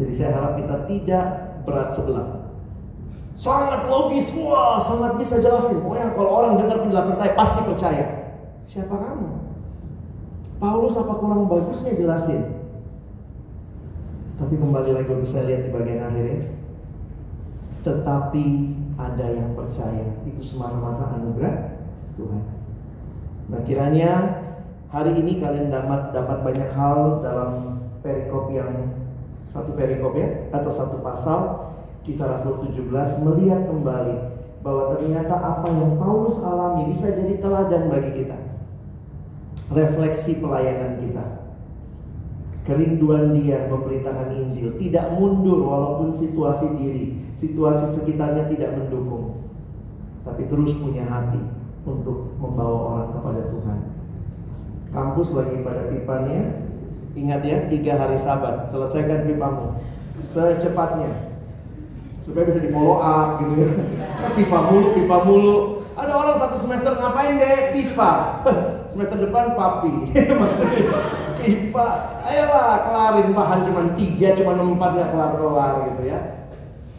Jadi saya harap kita tidak berat sebelah. Sangat logis, wah sangat bisa jelasin. Pokoknya kalau orang dengar penjelasan saya pasti percaya. Siapa kamu? Paulus apa kurang bagusnya jelasin? Tapi kembali lagi waktu saya lihat di bagian akhirnya. Tetapi ada yang percaya. Itu semata-mata anugerah Tuhan. Nah kiranya hari ini kalian dapat dapat banyak hal dalam perikop yang satu perikop ya atau satu pasal kisah Rasul 17 melihat kembali bahwa ternyata apa yang Paulus alami bisa jadi teladan bagi kita. Refleksi pelayanan kita. Kerinduan dia memberitakan Injil, tidak mundur walaupun situasi diri, situasi sekitarnya tidak mendukung. Tapi terus punya hati untuk membawa orang kepada Tuhan. Kampus lagi pada pipanya, Ingat ya, tiga hari sabat, selesaikan pipamu secepatnya supaya bisa di follow up gitu ya. Pipa mulu, pipa mulu. Ada orang satu semester ngapain deh? Pipa. semester depan papi. pipa, ayolah kelarin bahan cuma tiga, cuma empat nggak kelar kelar gitu ya.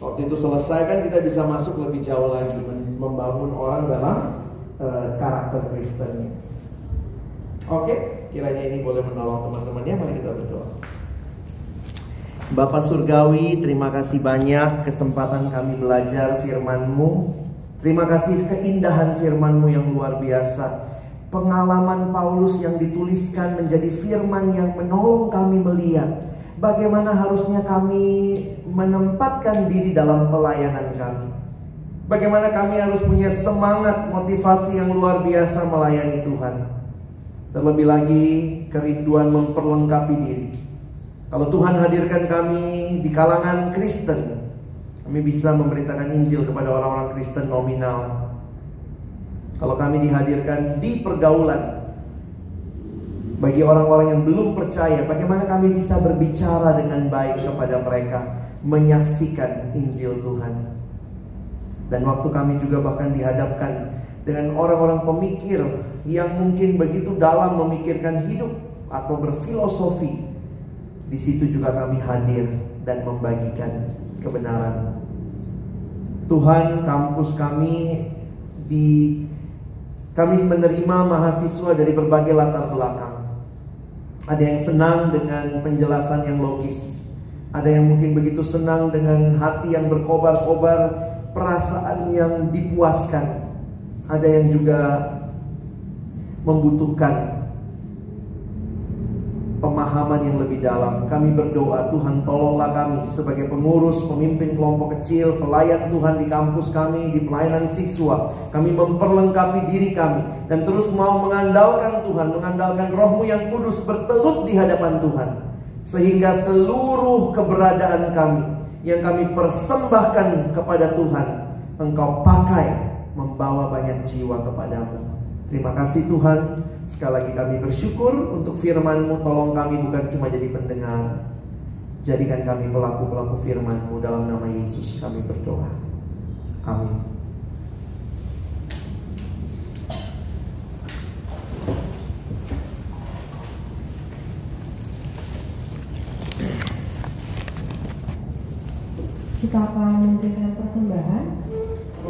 Waktu itu selesai kan kita bisa masuk lebih jauh lagi membangun orang dalam uh, karakter Kristennya. Oke, kiranya ini boleh menolong teman-temannya. Mari kita berdoa. Bapak Surgawi, terima kasih banyak kesempatan kami belajar firman-Mu. Terima kasih keindahan firman-Mu yang luar biasa. Pengalaman Paulus yang dituliskan menjadi firman yang menolong kami melihat bagaimana harusnya kami menempatkan diri dalam pelayanan kami. Bagaimana kami harus punya semangat, motivasi yang luar biasa melayani Tuhan. Terlebih lagi kerinduan memperlengkapi diri. Kalau Tuhan hadirkan kami di kalangan Kristen, kami bisa memberitakan Injil kepada orang-orang Kristen nominal. Kalau kami dihadirkan di pergaulan, bagi orang-orang yang belum percaya, bagaimana kami bisa berbicara dengan baik kepada mereka, menyaksikan Injil Tuhan. Dan waktu kami juga bahkan dihadapkan dengan orang-orang pemikir yang mungkin begitu dalam memikirkan hidup atau berfilosofi. Di situ juga kami hadir dan membagikan kebenaran. Tuhan, kampus kami di kami menerima mahasiswa dari berbagai latar belakang. Ada yang senang dengan penjelasan yang logis. Ada yang mungkin begitu senang dengan hati yang berkobar-kobar, perasaan yang dipuaskan. Ada yang juga membutuhkan pemahaman yang lebih dalam. Kami berdoa, Tuhan tolonglah kami sebagai pengurus, pemimpin kelompok kecil, pelayan Tuhan di kampus kami, di pelayanan siswa. Kami memperlengkapi diri kami dan terus mau mengandalkan Tuhan, mengandalkan rohmu yang kudus bertelut di hadapan Tuhan. Sehingga seluruh keberadaan kami yang kami persembahkan kepada Tuhan, Engkau pakai membawa banyak jiwa kepadamu. Terima kasih Tuhan. Sekali lagi kami bersyukur untuk firman-Mu. Tolong kami bukan cuma jadi pendengar. Jadikan kami pelaku-pelaku firman-Mu dalam nama Yesus kami berdoa. Amin. Kita akan memberikan persembahan